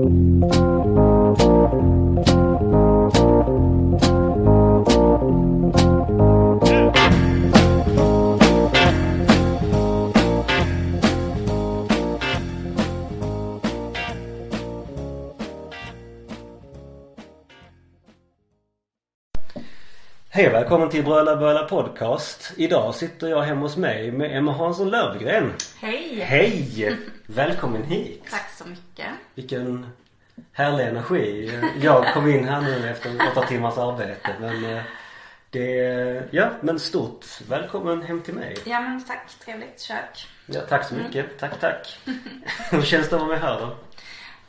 Hej och välkommen till Bröla Bröla Podcast. Idag sitter jag hemma hos mig med Emma Hansson Lövgren. Hej! Hej! Välkommen hit. Tack så mycket. Vilken härlig energi. Jag kom in här nu efter åtta timmars arbete men eh, det, ja men stort välkommen hem till mig. Ja men tack, trevligt kök. Ja, tack så mycket. Tack, tack. Hur känns det att vara med här då?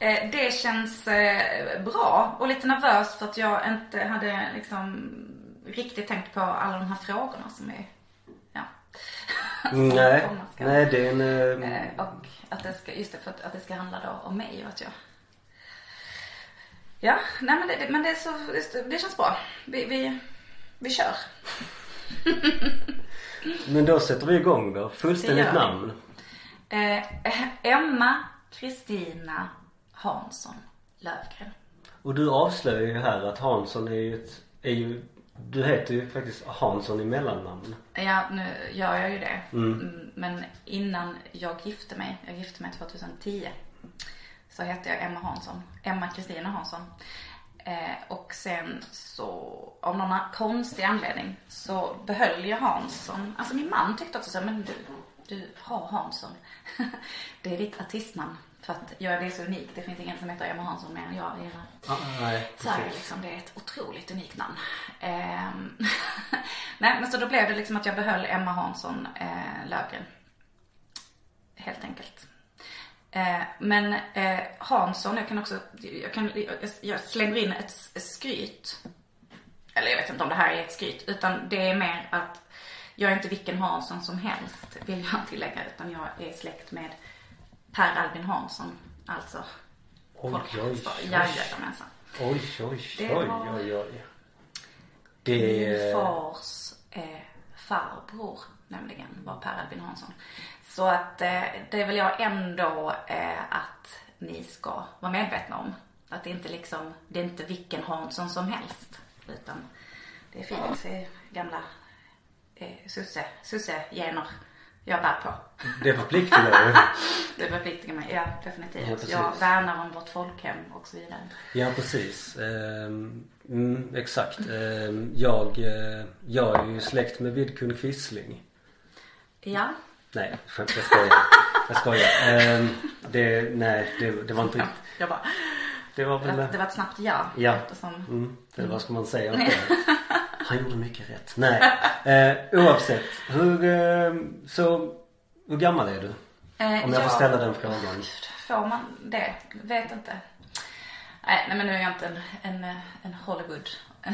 Eh, det känns eh, bra och lite nervös för att jag inte hade liksom riktigt tänkt på alla de här frågorna som är, Nej, komma ska. nej det är en... eh, Eh, och att det ska, just det, för att, att det ska handla då om mig och att jag Ja, nej men det, men det är så, det, känns bra. Vi, vi, vi kör. Men då sätter vi igång då. Fullständigt namn. Eh, Emma Kristina Hansson Lövgren. Och du avslöjar ju här att Hansson är ju ett, är ju, du heter ju faktiskt Hansson i mellannamn. Ja, nu gör jag ju det. Mm, Men innan jag gifte mig, jag gifte mig 2010, så hette jag Emma Hansson. Emma Kristina Hansson. Eh, och sen så, av någon konstig anledning, så behöll jag Hansson. Alltså min man tyckte också så, men du, du har Hansson. det är ditt artistnamn. För att jag, är så unikt. Det finns ingen som heter Emma Hansson mer än jag i hela Ah, nej, Sverige liksom, det är ett otroligt unikt namn. Ehm, Nej men så då blev det liksom att jag behöll Emma Hansson eh, Lövgren. Helt enkelt. Eh, men eh, Hansson, jag kan också, jag, kan, jag, jag slänger in ett, ett skryt. Eller jag vet inte om det här är ett skryt, utan det är mer att jag är inte vilken Hansson som helst, vill jag tillägga, utan jag är släkt med Per Albin Hansson, alltså Oj, oj. Jajamensan. Oj, oj, Det oj, oj, oj. Min Det... fars eh, farbror nämligen var Per Albin Hansson. Så att eh, det vill jag ändå eh, att ni ska vara medvetna om. Att det inte liksom, det är inte vilken Hansson som helst. Utan det eh, gamla eh, susse, susse-gener jag bär på. Det förpliktigar ju. Det förpliktigar mig, ja definitivt. Ja, precis. jag värnar om vårt folkhem och så vidare. Ja, precis. Ehm, mm, exakt. Ehm, jag, eh, jag är ju släkt med Vidkun Quisling. Ja, Nej, skämt, jag skojar. Jag skojar. Ehm, det, nej, det, det var inte ja riktigt. jag bara, Det var väl... det var ett snabbt ja. Ja. Eftersom, Mm, eller vad ska man säga? Han gjorde mycket rätt. Nej, eh, oavsett. Hur, eh, så, hur gammal är du? Eh, Om jag får ja. ställa den frågan. Får man det? Vet inte. Nej, nej men nu är jag inte en, en, en Hollywood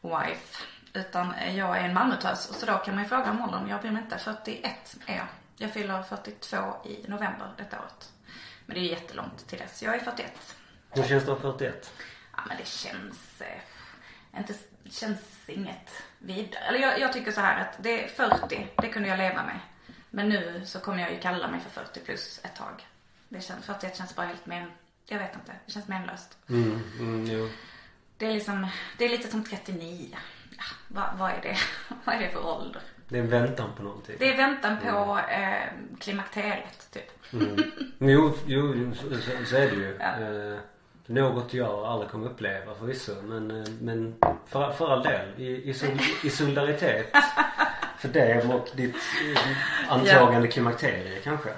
wife. Utan jag är en Malmötös. Så då kan man ju fråga om åldern. Jag bryr mig inte. 41 är jag. Jag fyller 42 i november detta året. Men det är jättelångt till dess. Jag är 41. Hur känns det att vara 41? Ja men det känns eh, inte, känns inget vidare. Eller jag, jag tycker så här att det är 40, det kunde jag leva med. Men nu så kommer jag ju kalla mig för 40 plus ett tag. Det känns, 41 känns bara helt men, jag vet inte, det känns menlöst. Mm, mm, jo. Det är liksom, det är lite som 39. Ja, vad, vad är det? vad är det för ålder? Det är en väntan på någonting. Det är väntan på eh, klimakteriet typ. Mm. Jo, jo, jo så, så- så är det ju. Ja. Eh, något jag aldrig kommer uppleva förvisso. Men, eh, men för, för all del. I, i, sol, i solidaritet. För det och ditt eh, antagande klimakterie kanske.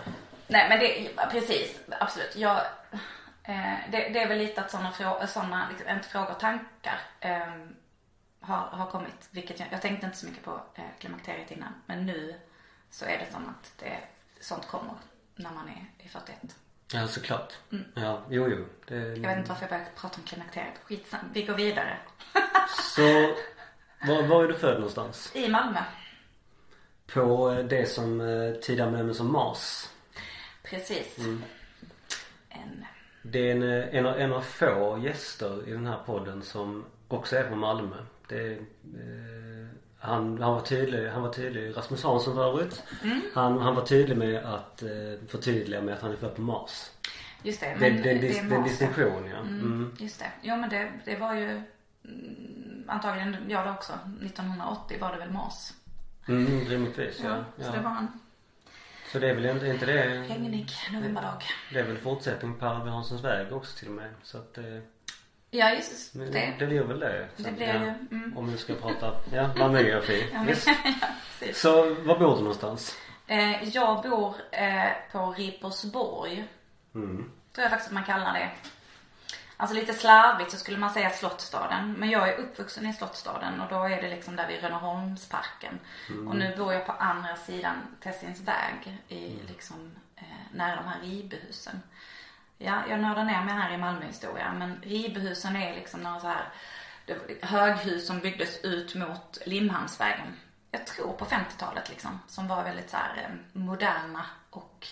Nej men det, precis, absolut. Jag, eh, det, det är väl lite att sådana frågor, liksom, inte frågor, tankar eh, har, har kommit. Vilket jag, jag tänkte inte så mycket på eh, klimakteriet innan. Men nu så är det som att det, sånt kommer när man är i 41. Ja såklart. Ja, jo jo. Det, Jag vet inte varför jag började prata om klimakteriet. Skitsam, vi går vidare. Så var, var är du född någonstans? I Malmö. På eh, det som eh, tidigare benämndes som MAS. Precis. En, Det är en, eh, en, av, en av få gäster i den här podden som också är från Malmö. Det är, eh, han, han var tydlig, han var tydlig, Rasmus Hansson för övrigt. Han, han var tydlig med att eh, förtydliga med att han är född på Mars. Just det. Men det, det, är det, det är en distinktion ja. Mm, Mm. Just det. Jo men det, det var ju mm, antagligen jag det också. 1980 var det väl MAS. Mm, rimligtvis ja. Så ja. det var en Så det är väl inte, inte det... regnig novemberdag. Det är väl fortsättning på Arvid Hanssons väg också till och med. Så att eh, Ja just det, det. det blir väl det. Så Det blir ja, ju, mm. Om vi ska prata, ja, Malmögeografi. Ja, men, ja. Så var bor du någonstans? Eh, jag bor eh, på Ripersborg. Mm. Tror jag faktiskt att man kallar det. Alltså lite slarvigt så skulle man säga Slottsstaden. Men jag är uppvuxen i Slottsstaden och då är det liksom där vid Rönneholmsparken. Och nu bor jag på andra sidan Tessins väg i liksom eh, nära de här Ribehusen. Ja, jag nördar ner mig här i Malmöhistoria men Ribehusen är liksom några så här det höghus som byggdes ut mot Limhamnsvägen. Jag tror på 50-talet liksom. Som var väldigt så här eh, moderna och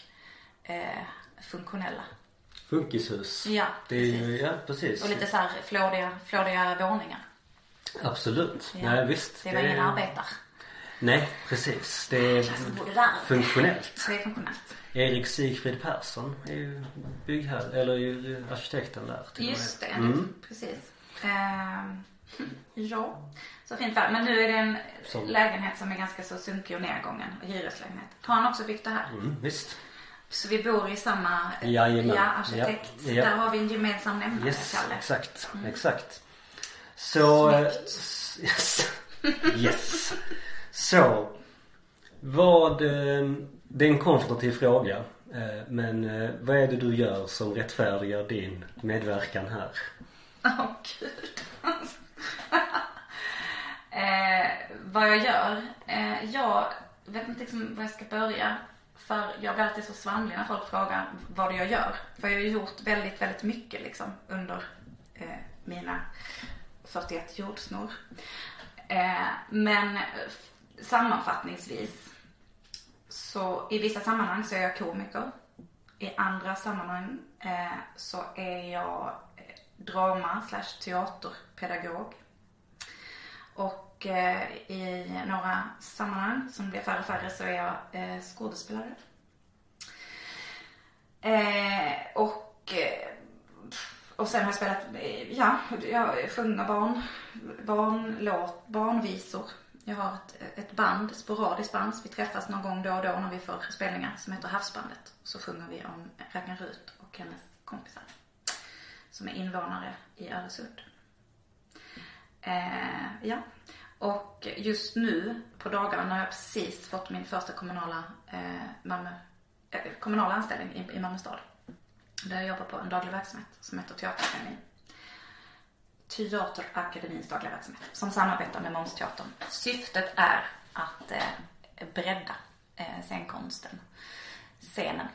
eh, funktionella. Funkishus. Ja, Det är ju, precis. ja precis. Och lite så här flådiga, flådiga våningar. Absolut. Ja. Nej visst. Det var ingen arbetar. Nej precis. Det är funktionellt. Det är funktionellt. Erik Sigfrid Persson är ju byggherre, eller är ju arkitekten där. till. Just det, Mm. precis. Ehm, ja, så fint väder. Men nu är det en Som- lägenhet som är ganska så sunkig och nedgången. Hyreslägenhet. Har han också byggt det här? Mm, visst. Så vi bor i samma, Jajamän. ja, arkitekt. Ja, ja. Där har vi en gemensam nämnare, Yes, Kalle. exakt. Exakt. Så... eh, Snyggt. Yes. yes. Så. Vad... Det är en konfrontativ fråga. Eh, men eh, vad är det du gör som rättfärdigar din medverkan här? Åh gud. eh, vad jag gör? Eh, jag vet inte liksom var jag ska börja. För jag blir alltid så svamlig när folk frågar vad det är jag gör. För jag har ju gjort väldigt, väldigt mycket liksom under eh, mina 41 jordsnor. Eh, men sammanfattningsvis så i vissa sammanhang så är jag komiker. I andra sammanhang eh, så är jag eh, drama slash teaterpedagog. Och eh, i några sammanhang som blir färre och färre så är jag eh, skådespelare. Eh, och, eh, och sen har jag spelat, eh, ja, jag sjunger barn, barnlåt, barnvisor. Jag har ett, ett band, sporadiskt band, så vi träffas någon gång då och då när vi får spelningar som heter Havsbandet. Så sjunger vi om Ragnar Rut och hennes kompisar. Som är invånare i Öresund. Eh, ja. Och just nu på dagarna har jag precis fått min första kommunala, eh, Malmö, eh, kommunala anställning i, i Malmö stad. Där jag jobbar på en daglig verksamhet som heter Teaterföreningen. Teaterakademins dagliga verksamhet som samarbetar med Momsteatern. Syftet är att eh, bredda eh, scenkonsten, scenen.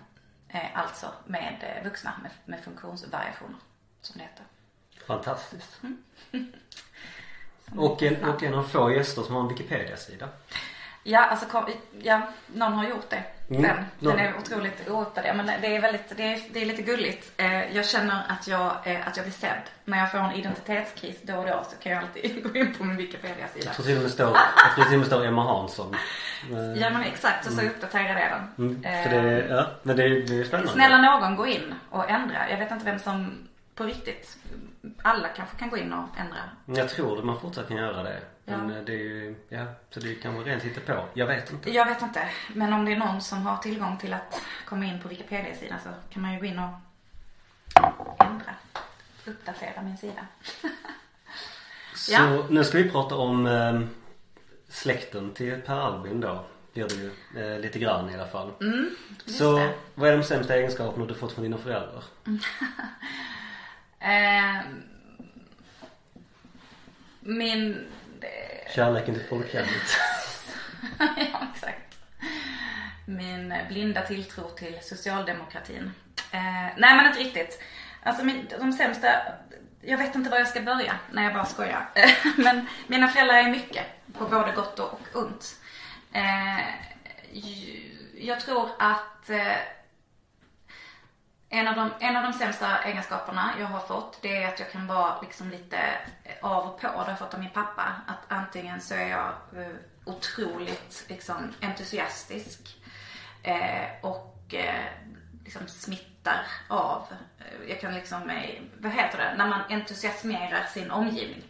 Eh, alltså med eh, vuxna med, med funktionsvariationer som det heter. Fantastiskt. Som Och en, och en av få gäster som har en Wikipedia-sida. Ja, alltså kom, ja, någon har gjort det. Mm, Den, den är otroligt ouppdaterad. Men det är väldigt, det är, det är lite gulligt. Eh, jag känner att jag, eh, att jag blir sedd. När jag får en identitetskris då och då så kan jag alltid gå in på min Wikipedia-sida. Jag tror till och med står, jag tror till och med står Emma Hansson. Eh, Ja men exakt, och så uppdaterar jag den. Mm, Eh, det, ja, men det, det är spännande. Snälla någon gå in och ändra. Jag vet inte vem som på riktigt, alla kanske kan gå in och ändra. Jag tror att man fortsatt kan göra det. Men Ja. eh, det är ju, ja, så det kan vara rent på. Jag vet inte. Jag vet inte, men om det är någon som har tillgång till att komma in på Wikipedia-sidan så kan man ju gå in och ändra, uppdatera min sida. Så Ja. nu ska vi prata om eh, släkten till Per Albin då. Blir det ju eh, lite grann i alla fall. Mm, så det. vad är de sämsta egenskaperna du fått från dina föräldrar? Eh, min... eh, Kärleken till folkhemmet. ja, exakt. Min blinda tilltro till socialdemokratin. Eh, nej, men inte riktigt. Alltså min, de sämsta, jag vet inte var jag ska börja. när jag bara skojar. men mina föräldrar är mycket, på både gott och ont. Eh, jag tror att eh, en av, de, en av de sämsta egenskaperna jag har fått det är att jag kan vara liksom lite eh, av och på. Det har jag fått av min pappa. Att antingen så är jag eh, otroligt liksom, entusiastisk eh, och eh, liksom smittar av. Eh, jag kan liksom, eh, vad heter det, när man entusiasmerar sin omgivning.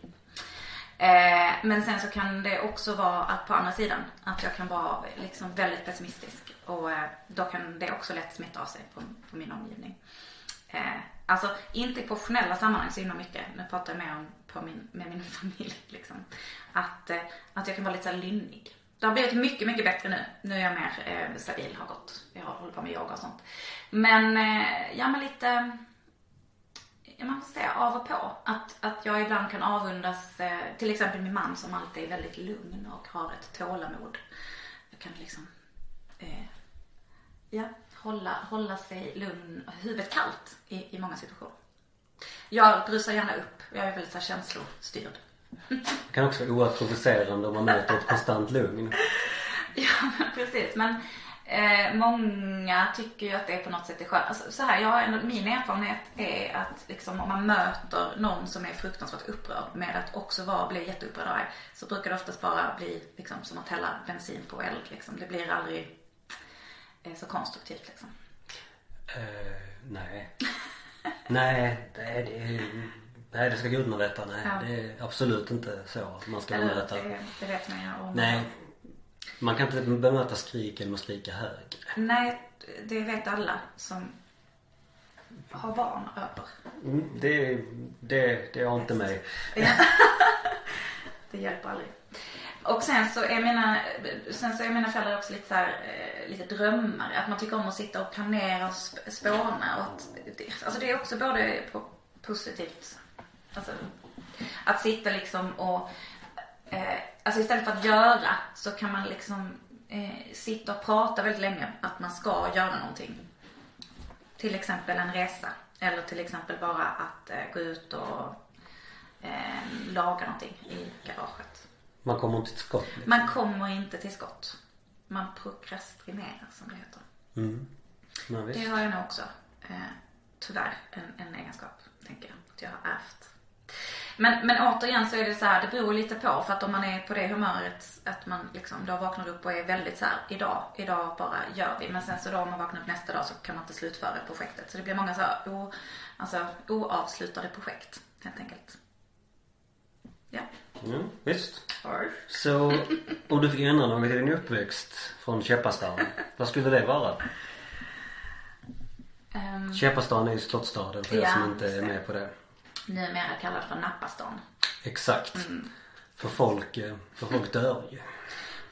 Eh, men sen så kan det också vara att på andra sidan, att jag kan vara liksom väldigt pessimistisk. Och eh, då kan det också lätt smitta av sig på, på min omgivning. Eh, alltså inte i professionella sammanhang så himla mycket. Nu pratar jag mer om på min, med min familj liksom. Att, eh, att jag kan vara lite så lynnig. Det har blivit mycket, mycket bättre nu. Nu är jag mer eh, stabil, har gått. Jag håller på med yoga och sånt. Men, eh, ja men lite, man får säga av och på. Att, att jag ibland kan avundas eh, till exempel min man som alltid är väldigt lugn och har ett tålamod. Jag kan liksom, eh, ja, hålla, hålla sig lugn, huvudet kallt i, i många situationer. Jag brusar gärna upp. Jag är väldigt så här, känslostyrd. Det kan också vara oerhört provocerande om man möter ett konstant lugn. Ja, precis. Men eh, många tycker ju att det på något sätt är skönt. Alltså, så här, jag min erfarenhet är att liksom, om man möter någon som är fruktansvärt upprörd med att också vara, bli jätteupprörd arg, så brukar det oftast bara bli liksom, som att hälla bensin på eld. Liksom. Det blir aldrig eh, så konstruktivt liksom. Uh, nej. nej, det är, det nej, det ska gudarna veta. Nej, Ja. det är absolut inte så man ska Eller, bemöta. det, det vet man ju om. Nej. Man kan inte bemöta skrik genom att skrika högre. Nej, det vet alla som har barn över. Mm, Det, det, det har inte mig. Det hjälper aldrig. Och sen så är mina, sen så är mina föräldrar också lite så här, eh, lite drömmare. Att man tycker om att sitta och planera och sp- spåna. Och att, alltså det är också både positivt. Alltså, att sitta liksom och, eh, alltså istället för att göra så kan man liksom eh, sitta och prata väldigt länge att man ska göra någonting. Till exempel en resa. Eller till exempel bara att eh, gå ut och eh, laga någonting i garaget. Man kommer inte till skott. liksom. Man kommer inte till skott. Man prokrastinerar som det heter. Mm. Visst. Det har jag nog också. Eh, tyvärr en, en egenskap, tänker jag. Att jag har ärvt. Men, men återigen så är det så här, det beror lite på. För att om man är på det humöret, att man liksom då vaknar upp och är väldigt så här, idag, idag bara gör vi. Men sen så då om man vaknar upp nästa dag så kan man inte slutföra projektet. Så det blir många så här, o, alltså, oavslutade projekt, helt enkelt. Ja. Mm, visst. Så om du fick ändra något i din uppväxt från Käppastan. Vad skulle det vara? Um, Käppastan är ju Slottsstaden för er Ja, som inte är med på det. Numera kallad för Nappastan. Exakt. Mm. För folk, eh, för folk dör ju.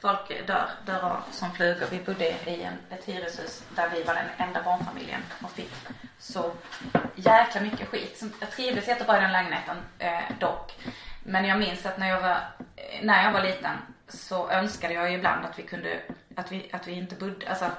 Folk dör, dör av som flugor. Vi bodde i en, ett hyreshus där vi var den enda barnfamiljen och fick så jäkla mycket skit. Jag trivdes jättebra i den lägenheten eh, dock. Men jag minns att när jag var, eh, när jag var liten så önskade jag ju ibland att vi kunde, att vi, att vi inte bodde, alltså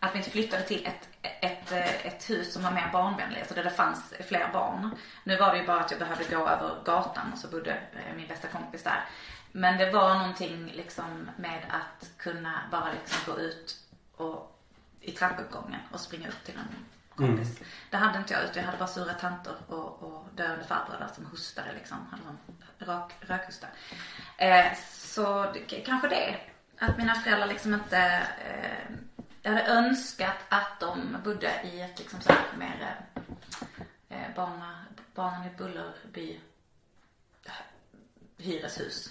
att vi inte flyttade till ett, ett, eh, ett hus som var mer barnvänligt, alltså där det fanns fler barn. Nu var det ju bara att jag behövde gå över gatan och så bodde eh, min bästa kompis där. Men det var någonting liksom med att kunna bara liksom gå ut och i trappuppgången och springa upp till en kompis. Det hade inte jag utan jag hade bara sura tanter och, och döende farbröder som hostade liksom. Hade någon rak, rökhosta. Eh, så det, kanske det. Att mina föräldrar liksom inte eh, jag hade önskat att de bodde i ett liksom så här mer eh, eh, barna, barnen i Bullerby eh, hyreshus.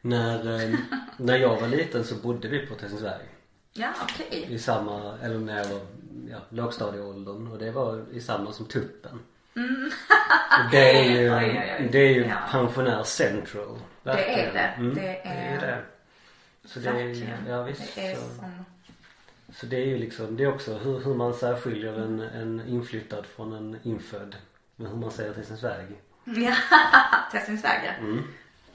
När, eh, när jag var liten så bodde vi på Tessinsberg. Ja, okej. I samma, eller när jag var ja, lågstadieåldern och det var i samma som Tuppen. Och det är ju, Mm. Oj, oj, oj. det är ju Ja. pensionär central. Det är verkligen. det. Mm, Det är- det, är det. Så det är Verkligen. ja visst. Det är så, som... så det är ju liksom, det är också hur, hur man särskiljer en, en inflyttad från en infödd. Men hur man säger Tessinsberg. Ja, Tessinsväg ja. Mm.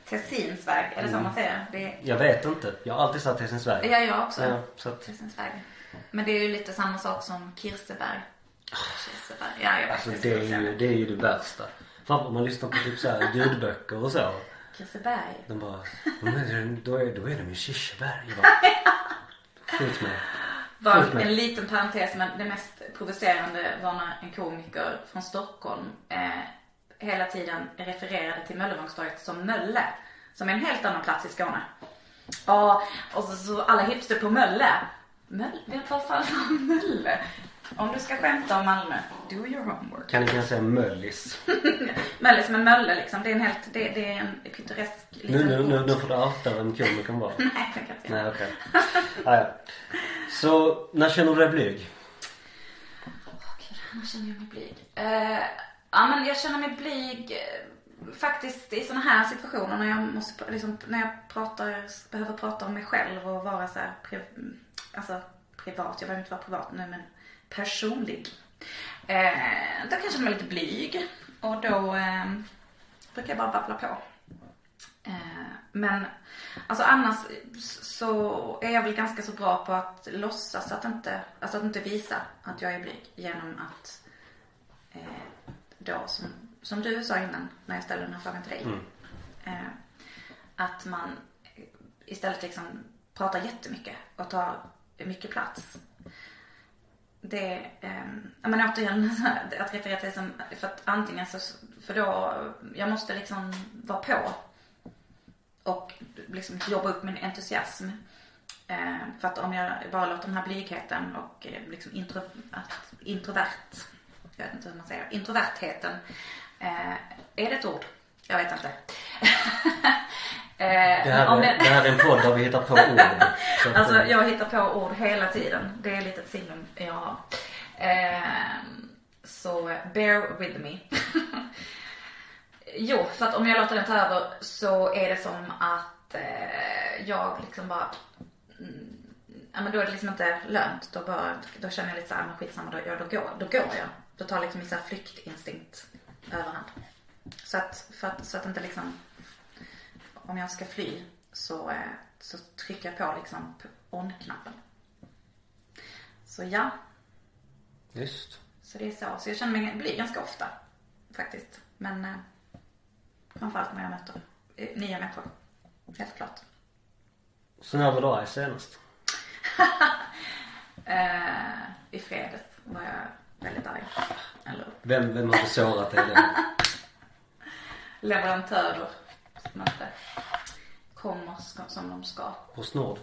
Tessinsväg, är det så man säger? Det. Jag vet inte. Jag har alltid sagt Tessinsberg. Ja, jag också. Ja, så att, Tessinsväg. Men det är ju lite samma sak som Kirseberg. Kirseberg. Ja, jag vet. alltså det är ju, det är ju det värsta. Fan om man lyssnar på typ så här ljudböcker och så. Kirseberg. De bara, "Men då är, då är, de i Kirseberg. Skjut mig. Med. en liten parentes men det mest provocerande var när en komiker från Stockholm eh, hela tiden refererade till Möllevångstorget som Mölle. Som är en helt annan plats i Skåne. Ja, och så, så alla hipster på Mölle. Mölle? Vad fan var Mölle? Om du ska skämta om Malmö, do your homework. Kan ni kanske säga Möllis? Möllis med Mölle liksom. Det är en helt, det, det är en pittoresk Nu, nu, nu, nu får du outa vem komikern var. Nej, jag tänker inte. Nej okej. Ah, ja. Så när känner du dig blyg? Gud, när känner jag mig blyg? Eh, ja men jag känner mig blyg eh, faktiskt i såna här situationer när jag måste, liksom, när jag pratar, behöver prata om mig själv och vara så här, pri, alltså privat, jag behöver inte vara privat nu men personlig. Eh, då kan jag känna mig lite blyg och då eh, brukar jag bara babbla på. Eh, Men alltså annars så är jag väl ganska så bra på att låtsas att inte, alltså att inte visa att jag är blyg genom att eh, då som, som du sa innan när jag ställde den här frågan till dig. Eh, att man istället liksom pratar jättemycket och tar mycket plats. Det, eh, men återigen att referera till som, för att antingen så, för då, jag måste liksom vara på och liksom jobba upp min entusiasm. Eh, för att om jag bara låter den här blygheten och eh, liksom intro, att, introvert, jag vet inte hur man säger, introvertheten, eh, är det ett ord? Jag vet inte. eh, Det här, är, det här är en podd där vi hittar på ord. Att, Alltså jag hittar på ord hela tiden. Det är lite ett signum jag har. Ehm, så bear with me. jo, för att om jag låter den ta över så är det som att eh, jag liksom bara mm, Ja men då är det liksom inte lönt. Då, bara, då känner jag lite såhär, men skitsamma, då, ja, då, går, då går jag. Då tar liksom min flyktinstinkt överhand. Så att, att, så att inte liksom, om jag ska fly så, eh, så trycker jag på liksom on-knappen. Så ja, Just. så det är så. Så jag känner mig bly ganska ofta faktiskt. Men eh, framförallt när jag möter eh, nya människor. Helt klart. Så när var du arg senast? Eh, I fredags var jag väldigt arg. Eller Vem, vem har sårat dig? Leverantörer som inte kommer som de ska. Postnord?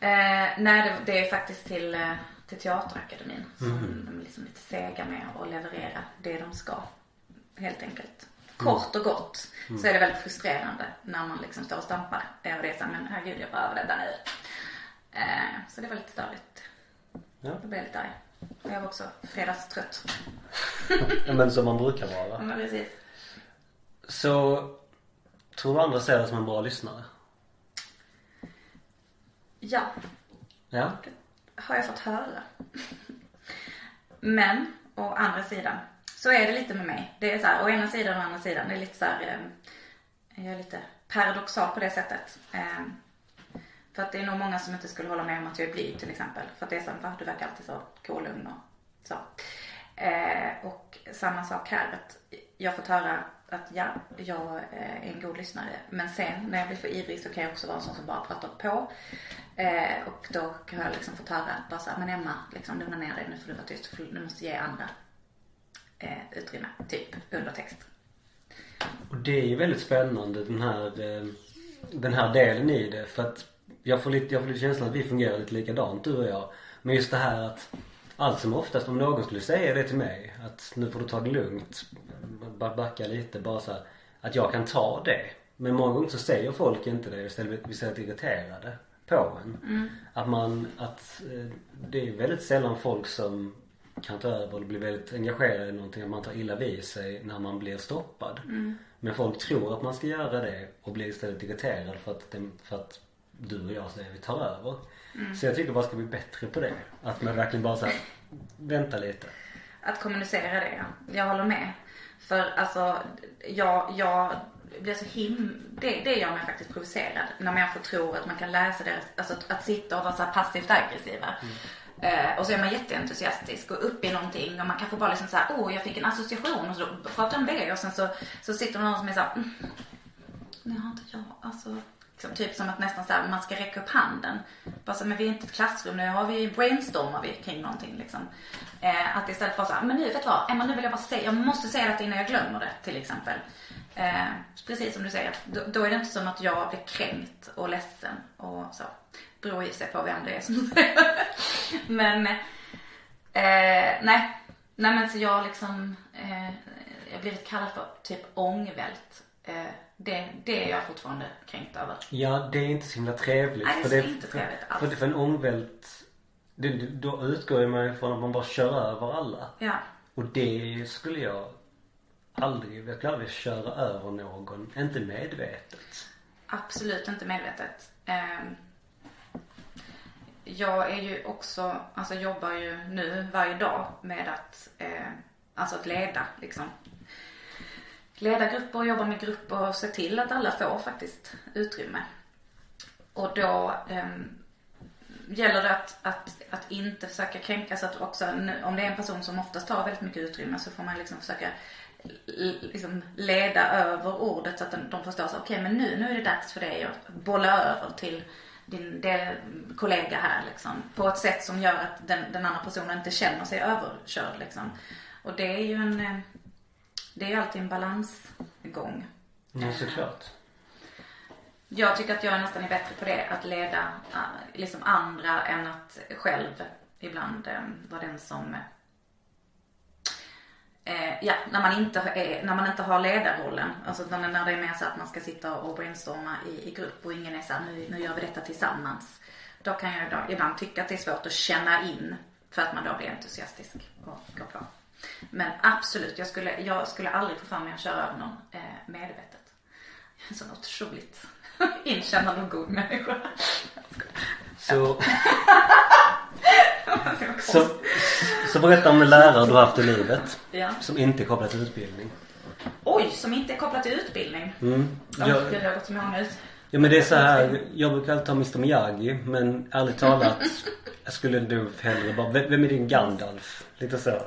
Eh, nej, det, det är faktiskt till, eh, till Teaterakademin som de är liksom lite sega med att leverera det de ska. Helt enkelt. Kort och gott så är det väldigt frustrerande när man liksom står och stampar. Eh, Och det är såhär, men herregud jag behöver detta nu. Eh, så det var lite störigt. Ja. Då blev jag lite arg. Jag var också fredagstrött. ja. Men som man brukar vara. Men precis. Så tror du andra ser dig som en bra lyssnare? Ja, Ja. har jag fått höra. Men, å andra sidan, så är det lite med mig. Det är så här, å ena sidan och å andra sidan. Det är lite så här, eh, jag är lite paradoxal på det sättet. Eh, för att det är nog många som inte skulle hålla med om att jag är blyg till exempel. För att det är så, va, du verkar alltid så kolugn och så. Eh, och samma sak här, att jag har fått höra att ja, jag eh, är en god lyssnare. Men sen när jag blir för ivrig så kan jag också vara en sån som bara pratar på. Eh, och då har jag liksom fått höra att bara så här, men Emma, liksom lugna ner dig, nu får du vara tyst, du måste ge andra eh, utrymme, typ under text. Och det är ju väldigt spännande den här, eh, den här delen i det. För att jag får lite, jag får lite känslan att vi fungerar lite likadant du och jag. Men just det här att allt som oftast om någon skulle säga det till mig att nu får du ta det lugnt. Bara backa lite bara så här, Att jag kan ta det. Men många gånger så säger folk inte det istället vi istället irriterade på en. Att man, att eh, det är väldigt sällan folk som kan ta över och bli väldigt engagerade i någonting. Att man tar illa vid sig när man blir stoppad. Men folk tror att man ska göra det och blir istället irriterad för att, det, för att du och jag säger vi tar över. Så jag tycker bara ska bli bättre på det. Att man verkligen bara såhär, vänta lite. Att kommunicera det, ja. Jag håller med. För alltså, jag, jag blir så him... Det, det gör mig faktiskt provocerad. När människor tror att man kan läsa deras... Alltså att, att sitta och vara så här passivt aggressiva. Eh, och så är man jätteentusiastisk och uppe i någonting och man kanske bara liksom såhär, åh jag fick en association och så pratar om det och sen så, så sitter någon som är såhär, mm, nej har inte jag, alltså liksom, typ som att nästan såhär, man ska räcka upp handen. Bara så, men vi är inte ett klassrum, nu har vi brainstormar vi kring någonting liksom. Eh, att istället för såhär, men nu vet du vad, Emma nu vill jag bara säga, jag måste säga det innan jag glömmer det till exempel. Eh, precis som du säger, då, då är det inte som att jag blir kränkt och ledsen och så. Beror i sig på vem det är som säger det. Men Eh, nej. Nej men så jag liksom, eh, jag har blivit kallad för typ ångvält. Eh, det, det är jag fortfarande kränkt över. Ja, det är inte så himla trevligt. Nej, det är för så inte trevligt alls. För, för, för en det, det- då utgår man ju från att man bara kör över alla. Ja. Och det skulle jag aldrig, jag skulle aldrig köra över någon. Inte medvetet. Absolut inte medvetet. Ehm, Jag är ju också, alltså jobbar ju nu varje dag med att, eh, alltså att leda liksom. Leda grupper och jobba med grupper och se till att alla får faktiskt utrymme. Och då eh, gäller det att, att, att inte försöka kränka så att också, om det är en person som oftast tar väldigt mycket utrymme så får man liksom försöka liksom leda över ordet så att de, de förstår så okej men nu, nu är det dags för dig att bolla över till din del, kollega här liksom. På ett sätt som gör att den, den andra personen inte känner sig överkörd liksom. Och det är ju en, eh, det är ju alltid en balansgång. Ja, såklart. Jag tycker att jag nästan är bättre på det, att leda äh, liksom andra än att själv ibland äh, vara den som eh, Ja, när man, inte är, när man inte har ledarrollen. Alltså när det är mer så att man ska sitta och brainstorma i, i grupp och ingen är så här, nu, nu gör vi detta tillsammans. Då kan jag då ibland tycka att det är svårt att känna in för att man då blir entusiastisk och går på. Men absolut, jag skulle, jag skulle aldrig få för mig att köra över någon eh, medvetet. Jag är en sån otroligt inkännande och god människa. Så, så, så berätta om en lärare du har haft i livet. Ja. Som inte är kopplad till utbildning. Oj, som inte är kopplat till utbildning. Mm. Ja. Jag, Gud, jag har gått så många ut. ja men det är så här. Jag brukar alltid ta Mr Miyagi. Men ärligt talat. Jag skulle nog hellre bara. Vem vem är din Gandalf? Lite så.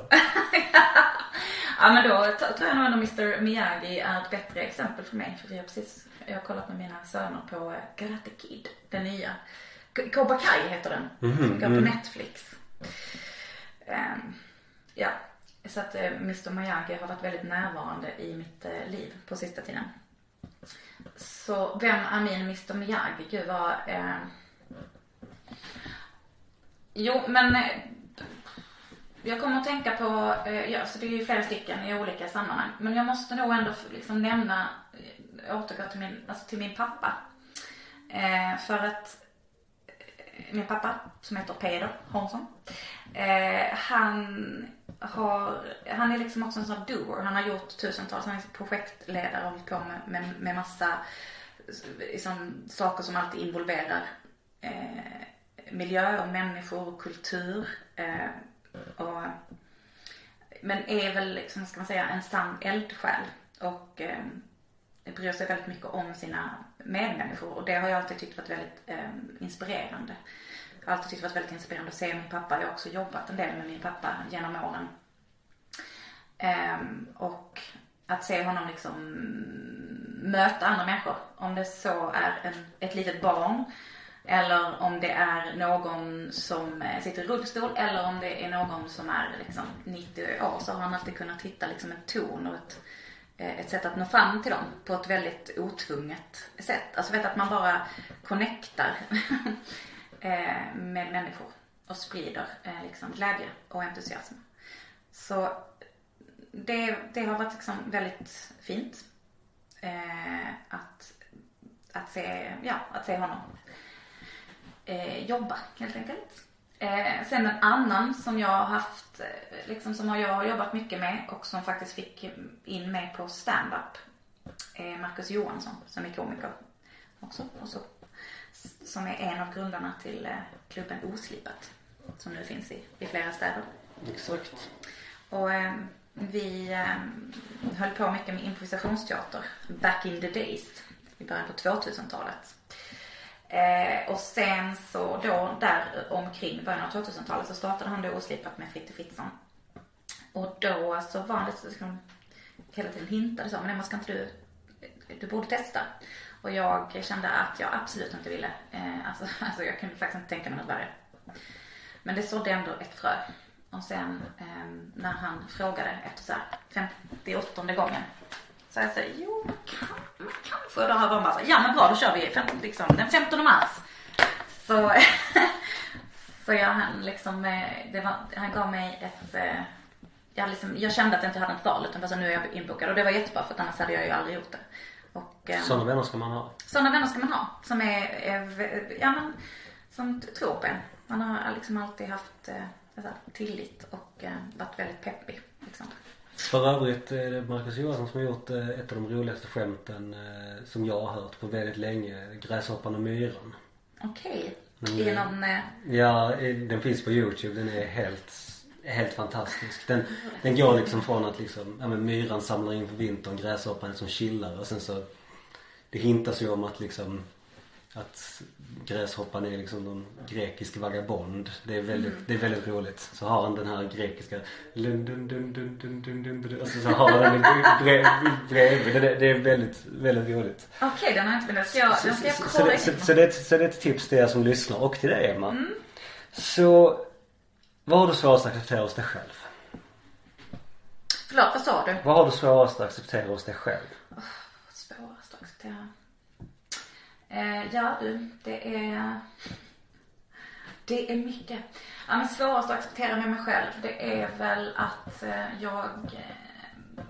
Ja men då tror jag nog ändå Mr Miyagi är ett bättre exempel för mig. För vi har precis, jag har kollat med mina söner på eh, Karate Kid, den nya. Cobra Kai heter den. Mhm, som går på mm. Netflix. Ehm, ja, så att eh, Mr Miyagi har varit väldigt närvarande i mitt eh, liv på sista tiden. Så vem är min Mr Miyagi? Gud vad... Eh... Jo men jag kommer att tänka på, eh, ja, så det är ju flera stycken i olika sammanhang. Men jag måste nog ändå liksom nämna, eh, återgå till min, alltså till min pappa. Eh, för att eh, min pappa, som heter Peder Hansson, eh, han har, han är liksom också en sån här doer. Han har gjort tusentals, han är projektledare och hållit på med, med, med massa liksom, saker som alltid involverar eh, miljö och människor och kultur. Eh, och, men är väl, liksom, vad ska man säga, en sann eldsjäl. Och eh, bryr sig väldigt mycket om sina medmänniskor. Och det har jag alltid tyckt varit väldigt eh, inspirerande. Jag har alltid tyckt varit väldigt inspirerande att se min pappa. Jag har också jobbat en del med min pappa genom åren. Ehm, och att se honom liksom möta andra människor. Om det så är en, ett litet barn eller om det är någon som eh, sitter i rullstol eller om det är någon som är liksom 90 år så har han alltid kunnat hitta liksom en ton och ett, eh, ett sätt att nå fram till dem på ett väldigt otvunget sätt. Alltså vet att man bara connectar eh, med människor och sprider liksom glädje och entusiasm. Så det, det har varit liksom väldigt fint att, att, se, ja, att se honom eh, jobba helt enkelt. Eh, sen en annan som jag har haft, eh, liksom som jag har jobbat mycket med och som faktiskt fick in mig på stand-up. Eh, Marcus Johansson som är komiker också. Och så, som är en av grundarna till eh, klubben Oslipat. Som nu finns i, i flera städer. Exakt. Och eh, vi eh, höll på mycket med improvisationsteater back in the days. I början på 2000-talet. Eh, och sen så då där omkring början av 2000-talet så startade han då Oslipat med Fritte Fritzson. Och då så var han lite liksom, hela tiden hintade så, men Emma ska inte du, du borde testa. Och jag kände att jag absolut inte ville, eh, alltså, alltså jag kunde faktiskt inte tänka mig något värre. Men det sådde ändå ett frö. Och sen eh, när han frågade efter så här 58 gången. Så jag säger, jo kan, kanske. Och då har bara så, ja men bra då kör vi fem, liksom, den 15 mars. Så, Så jag han liksom, det var, han gav mig ett, eh, jag, liksom, jag kände att jag inte hade ett val utan bara så nu är jag inbokad och det var jättebra för annars hade jag ju aldrig gjort det. Och, eh, Sådana vänner ska man ha. sådana vänner ska man ha som är, är ja men, som tror på en. Man har liksom alltid haft eh, tillit och eh, varit väldigt peppig liksom. För övrigt är det Marcus Johansson som har gjort eh, ett av de roligaste skämten eh, som jag har hört på väldigt länge. Gräshoppan och myran. Okej. Men, I eh, någon, Ja, den finns på Youtube. Den är helt, helt fantastisk. Den, den går liksom från att liksom, ja men myran samlar in för vintern, gräshoppan är som chillar och sen så Det hintas ju om att liksom att gräshoppan är liksom någon grekisk vagabond. Det är väldigt, det är väldigt roligt. Så har han den här grekiska lun, dun, dun, dun, dun, dun, dun, och så, så har han den bre- bredvid. Det, det är väldigt, väldigt roligt. Okej, den har jag inte velat. Ska jag, den ska jag Så, så, kolla det, så, in. så, det, är ett- så det är ett tips till er som lyssnar och till dig Emma. Så vad har du svårast att acceptera hos dig själv? Förlåt, vad sa du? Vad har du svårast att acceptera hos dig själv? Svårast att acceptera. Eh, ja du, det är... Det är mycket. Ja, men svårast att acceptera med mig själv, det är väl att eh, jag eh,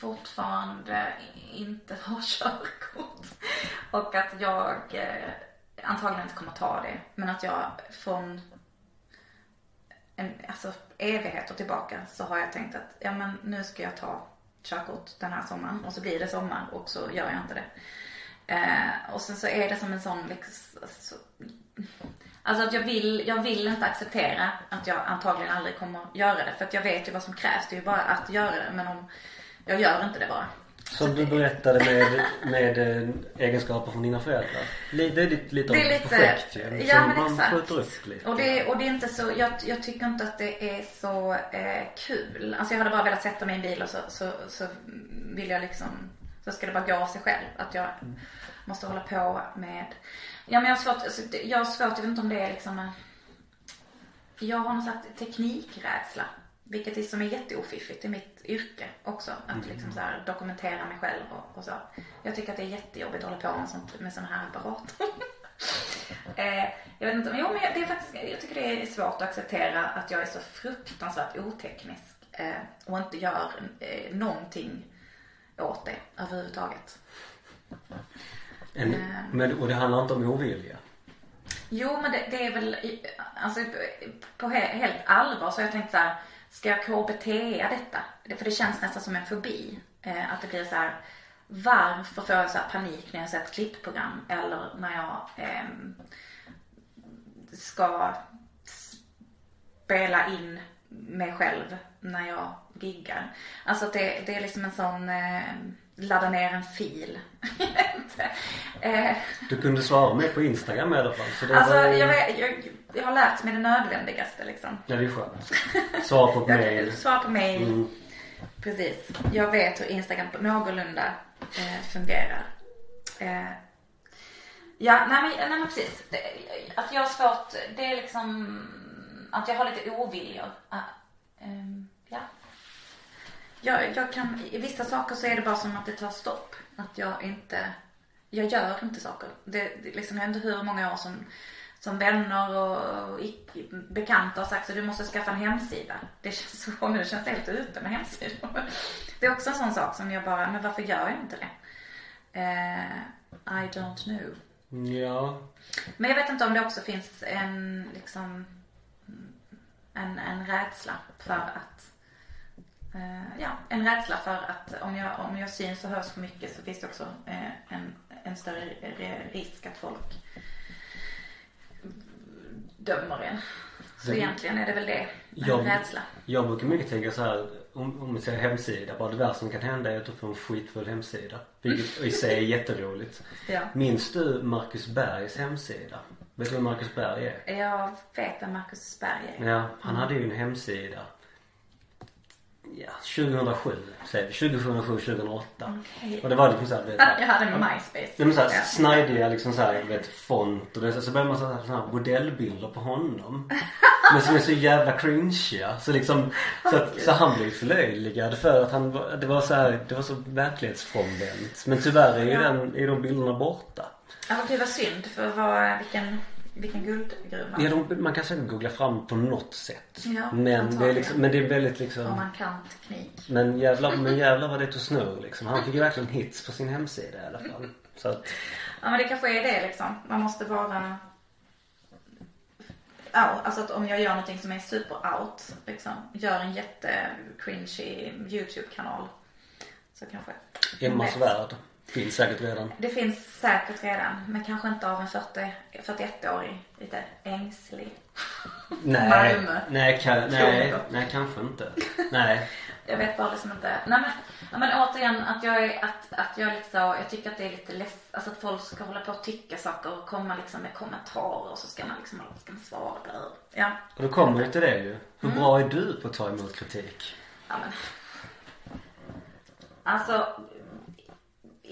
fortfarande inte har körkort. Och att jag eh, antagligen inte kommer ta det. Men att jag från en, alltså evigheter tillbaka så har jag tänkt att ja men nu ska jag ta körkort den här sommaren och så blir det sommar och så gör jag inte det. Eh, och sen så är det som en sån liksom, så, Alltså att jag vill, jag vill inte acceptera att jag antagligen aldrig kommer göra det. För att jag vet ju vad som krävs. Det är ju bara att göra det. Men om jag gör inte det bara. Som du berättade med, med eh, egenskaper från dina föräldrar. Det är lite, lite Det är lite, projekt ju. ja som men man exakt. skjuter upp lite. Och det, och det är inte så, jag, jag tycker inte att det är så eh, kul. Alltså jag hade bara velat sätta mig i en bil och så, så, så vill jag liksom, så ska det bara gå av sig själv. Att jag måste hålla på med, ja men jag har svårt, alltså, jag har svårt, jag vet inte om det är liksom jag har någon slags teknikrädsla. Vilket är som är jätteofiffigt i mitt yrke också. Att liksom så här dokumentera mig själv och, och så. Jag tycker att det är jättejobbigt att hålla på med, sånt, med sådana här apparater. eh, jag vet inte, men jo men jag- det är faktiskt, jag tycker det är svårt att acceptera att jag är så fruktansvärt oteknisk. Eh, och inte gör eh, någonting åt det överhuvudtaget. En, Eh. men, och det handlar inte om ovilja. Jo, men det, det är väl, alltså på he, helt allvar så har jag tänkt så här, ska jag KBT detta? Det- För det känns nästan som en fobi. Eh, att det blir så här, varför får jag så panik när jag ser ett klippprogram eller när jag ehm, ska spela in mig själv när jag giggar. Alltså det, det är liksom en sån, eh, ladda ner en fil. Eh, Du kunde svara mig på Instagram i alla fall. Så det Alltså var, jag, jag, jag har lärt mig det nödvändigaste liksom. Ja det är skönt. Svara på ett mail. svarar på mail. Mm. Precis. Jag vet hur Instagram på någorlunda eh, fungerar. Eh, ja, nej men, nej men precis. Det, att jag har svårt, det är liksom att jag har lite oviljor. Ah, ehm, ja. Jag, jag kan, i vissa saker så är det bara som att det tar stopp. Att jag inte, jag gör inte saker. Det, det liksom, jag vet inte hur många år som, som vänner och, och icke- bekanta har sagt så du måste skaffa en hemsida. Det känns så, nu känns det helt ute med hemsidor. Det är också en sån sak som jag bara, men varför gör jag inte det? Eh, I don't know. Ja. Men jag vet inte om det också finns en liksom en, en rädsla för att ja, en rädsla för att om jag, om jag syns och hörs för mycket så finns det också eh, en, en större re- risk att folk dömer en. Så Det- egentligen är det väl det, en Jag- rädsla. Jag brukar mycket tänka så här om, om vi säger hemsida. Bara det värsta som kan hända är att du får en skitfull hemsida. Vilket i sig är jätteroligt. Ja. Minns du Marcus Bergs hemsida? Vet du vem Marcus Berg är? Jag vet vem Marcus Berg är. Ja, han hade ju en hemsida. Ja, 2007 säger vi. 2007, 2008. Okej. Och det var liksom såhär, vet Jag hade MySpace. Det är såhär Ja. snajdiga liksom såhär, vet font och det, så börjar man så här, så här modellbilder på honom. Men som är så jävla cringeiga. Så liksom, så, att, så han blev förlöjligad för att han var, det var så här, det var så verklighetsfrånvänt. Men tyvärr är ju Ja. den, är de bilderna borta. Ja, gud vad synd. För vad, vilken, Vilken guldgruva. Ja, de, man kan säkert googla fram på något sätt. Ja, men, det är liksom, men det är väldigt liksom Om man kan teknik. Men jävlar, men jävlar vad det tog snurr liksom. Han fick ju verkligen hits på sin hemsida i alla fall. Så att, Ja men det kanske är det liksom. Man måste vara out. Alltså att om jag gör någonting som är super out. Liksom. Gör en jätte cringy YouTube-kanal. Så kanske. Emmas vet. Finns säkert redan. Det finns säkert redan. Men kanske inte av en 40, 41-årig. Lite ängslig. Nej, Malmö. nej, ka, nej, nej kanske inte. Nej. Jag vet bara liksom inte. Nej men, men återigen att jag är, att, att jag liksom, jag tycker att det är lite less, alltså att folk ska hålla på och tycka saker och komma liksom med kommentarer och så ska man liksom, ska man svara på det. Ja. Och då kommer vi till det ju. Hur Mm. bra är du på att ta emot kritik? Ja men. Alltså.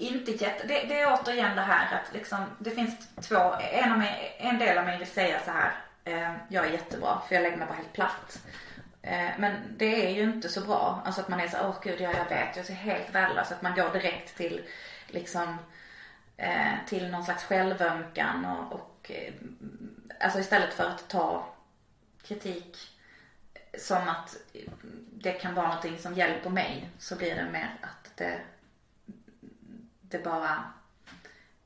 Inte jätte, det, det är återigen det här att liksom, det finns två, en, av mig, en del av mig vill säga så här. Eh, jag är jättebra för jag lägger mig bara helt platt. Eh, men det är ju inte så bra. Alltså att man är så åh gud ja, jag vet, jag är helt värdelös. Att man går direkt till liksom eh, till någon slags självömkan och, och eh, alltså istället för att ta kritik som att det kan vara någonting som hjälper mig så blir det mer att det, det bara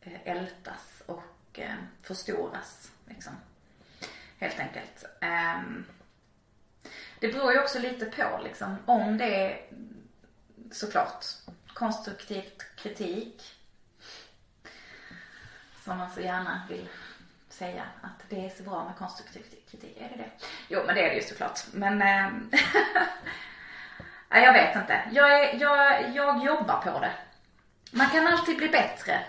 eh, ältas och eh, förstoras. Liksom. Helt enkelt. Ehm, det beror ju också lite på liksom, om det är såklart konstruktivt kritik som man så gärna vill säga att det är så bra med konstruktiv kritik. Är det det? Jo, men det är det ju såklart. Men ehm, nej, jag vet inte. Jag, är, jag, jag jobbar på det. Man kan alltid bli bättre.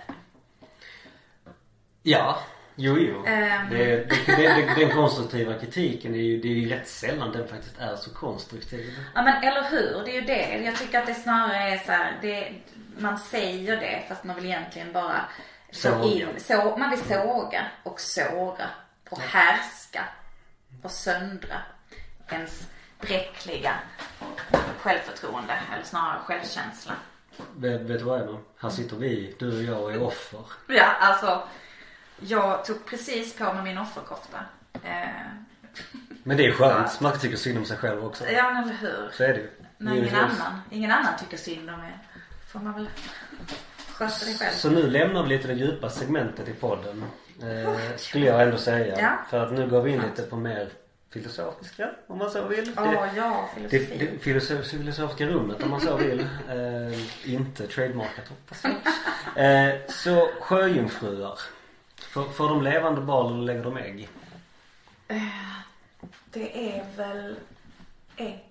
Ja, jo jo. Ehm. Det, det, det, den konstruktiva kritiken är ju, det är ju rätt sällan den faktiskt är så konstruktiv. Ja men eller hur, det är ju det. Jag tycker att det snarare är så här, det, man säger det fast man vill egentligen bara in, så, man vill såga och såra och härska och söndra ens bräckliga självförtroende eller snarare självkänsla. Vet, vet du vad Emma? Här sitter vi, du och jag och är offer. Ja, alltså jag tog precis på mig min offerkofta. Eh, Men det är skönt. Man tycker synd om sig själv också. ja men eller hur. Så är det ju. När ingen Givetvis. annan, ingen annan tycker synd om er. Får man väl sköta det själv. Så nu lämnar vi lite det djupa segmentet i podden. Eh, skulle jag ändå säga. Ja. För att nu går vi in lite på mer filosofiska om man så vill. Ja, ja, det, filosofi. det filosof, filosofiska rummet om man så vill. Eh, inte trademarkat hoppas jag. Eh, så sjöjungfrur. Får, får de levande barn eller lägger de ägg? Det är väl ägg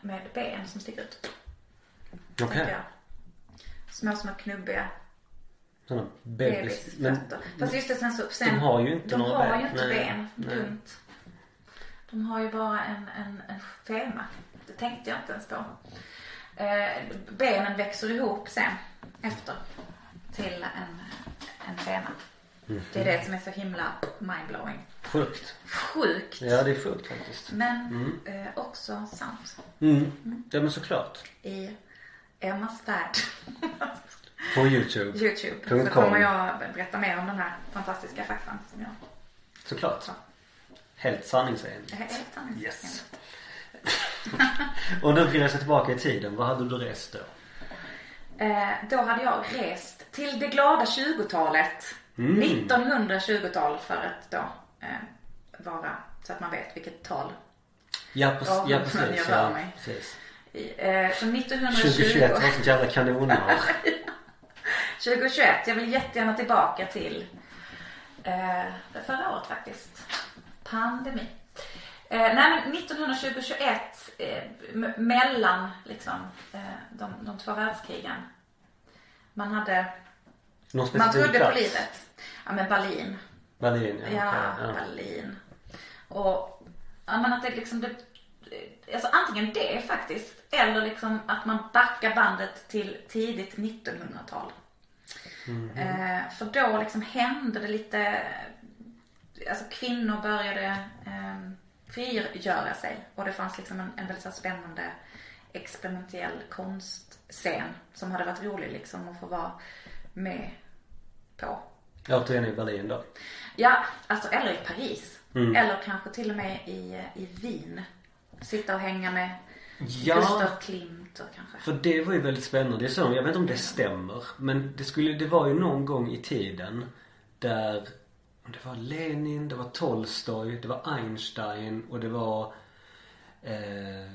med ben som sticker ut. Okej. jag. Små, små knubbiga Sådana bebis. Bebisfötter. Fast just det sen så, sen, de har ju inte de några har ben. ju inte Nej, ben. nej. Dumt. De har ju bara en, en, en fema. Det tänkte jag inte ens på. Eh, benen växer ihop sen efter till en, en fena. Mhm. Det är det som är så himla mindblowing. sjukt. Sjukt. Ja det är sjukt faktiskt. Men eh, också sant. Mm. Ja men såklart. I Emmas värld. På youtube. Youtube. Så kommer jag berätta mer om den här fantastiska faktan som jag Såklart. Helt sanningsenligt. är helt sanningsenlig. Yes. Och nu vill jag se tillbaka i tiden. Vad hade du rest då? Eh, då hade jag rest till det glada 20-talet. Mm. 1920-tal för att då eh, vara så att man vet vilket tal. Ja, precis. Ja, Ja, precis. jag Ja, mig. precis. Eh, så 1920. 2021 var ett sånt jävla kanonår. 2021. Jag vill jättegärna tillbaka till eh, förra året faktiskt. Pandemi. Eh, nej men 1920-21 eh, mellan liksom eh, de, de två världskrigen. Man hade, Någon man trodde på plats? livet. Ja men Berlin. Berlin, ja. Ja, okej, ja. Berlin. Och ja, men att det liksom det, Alltså antingen det faktiskt eller liksom att man backar bandet till tidigt 1900-tal. Eh, för då liksom hände det lite, alltså kvinnor började eh, frigöra sig och det fanns liksom en, en väldigt så spännande experimentell konstscen som hade varit rolig liksom att få vara med på. Återigen i Berlin då. Ja, alltså eller i Paris. Mm. Eller kanske till och med i, i Wien. Sitta och hänga med Ja. Gustav Klimt och kanske. För det var ju väldigt spännande. Det är så, jag vet inte om det stämmer. Men det, skulle, det var ju någon gång i tiden där det var Lenin, det var Tolstoj, det var Einstein och det var eh,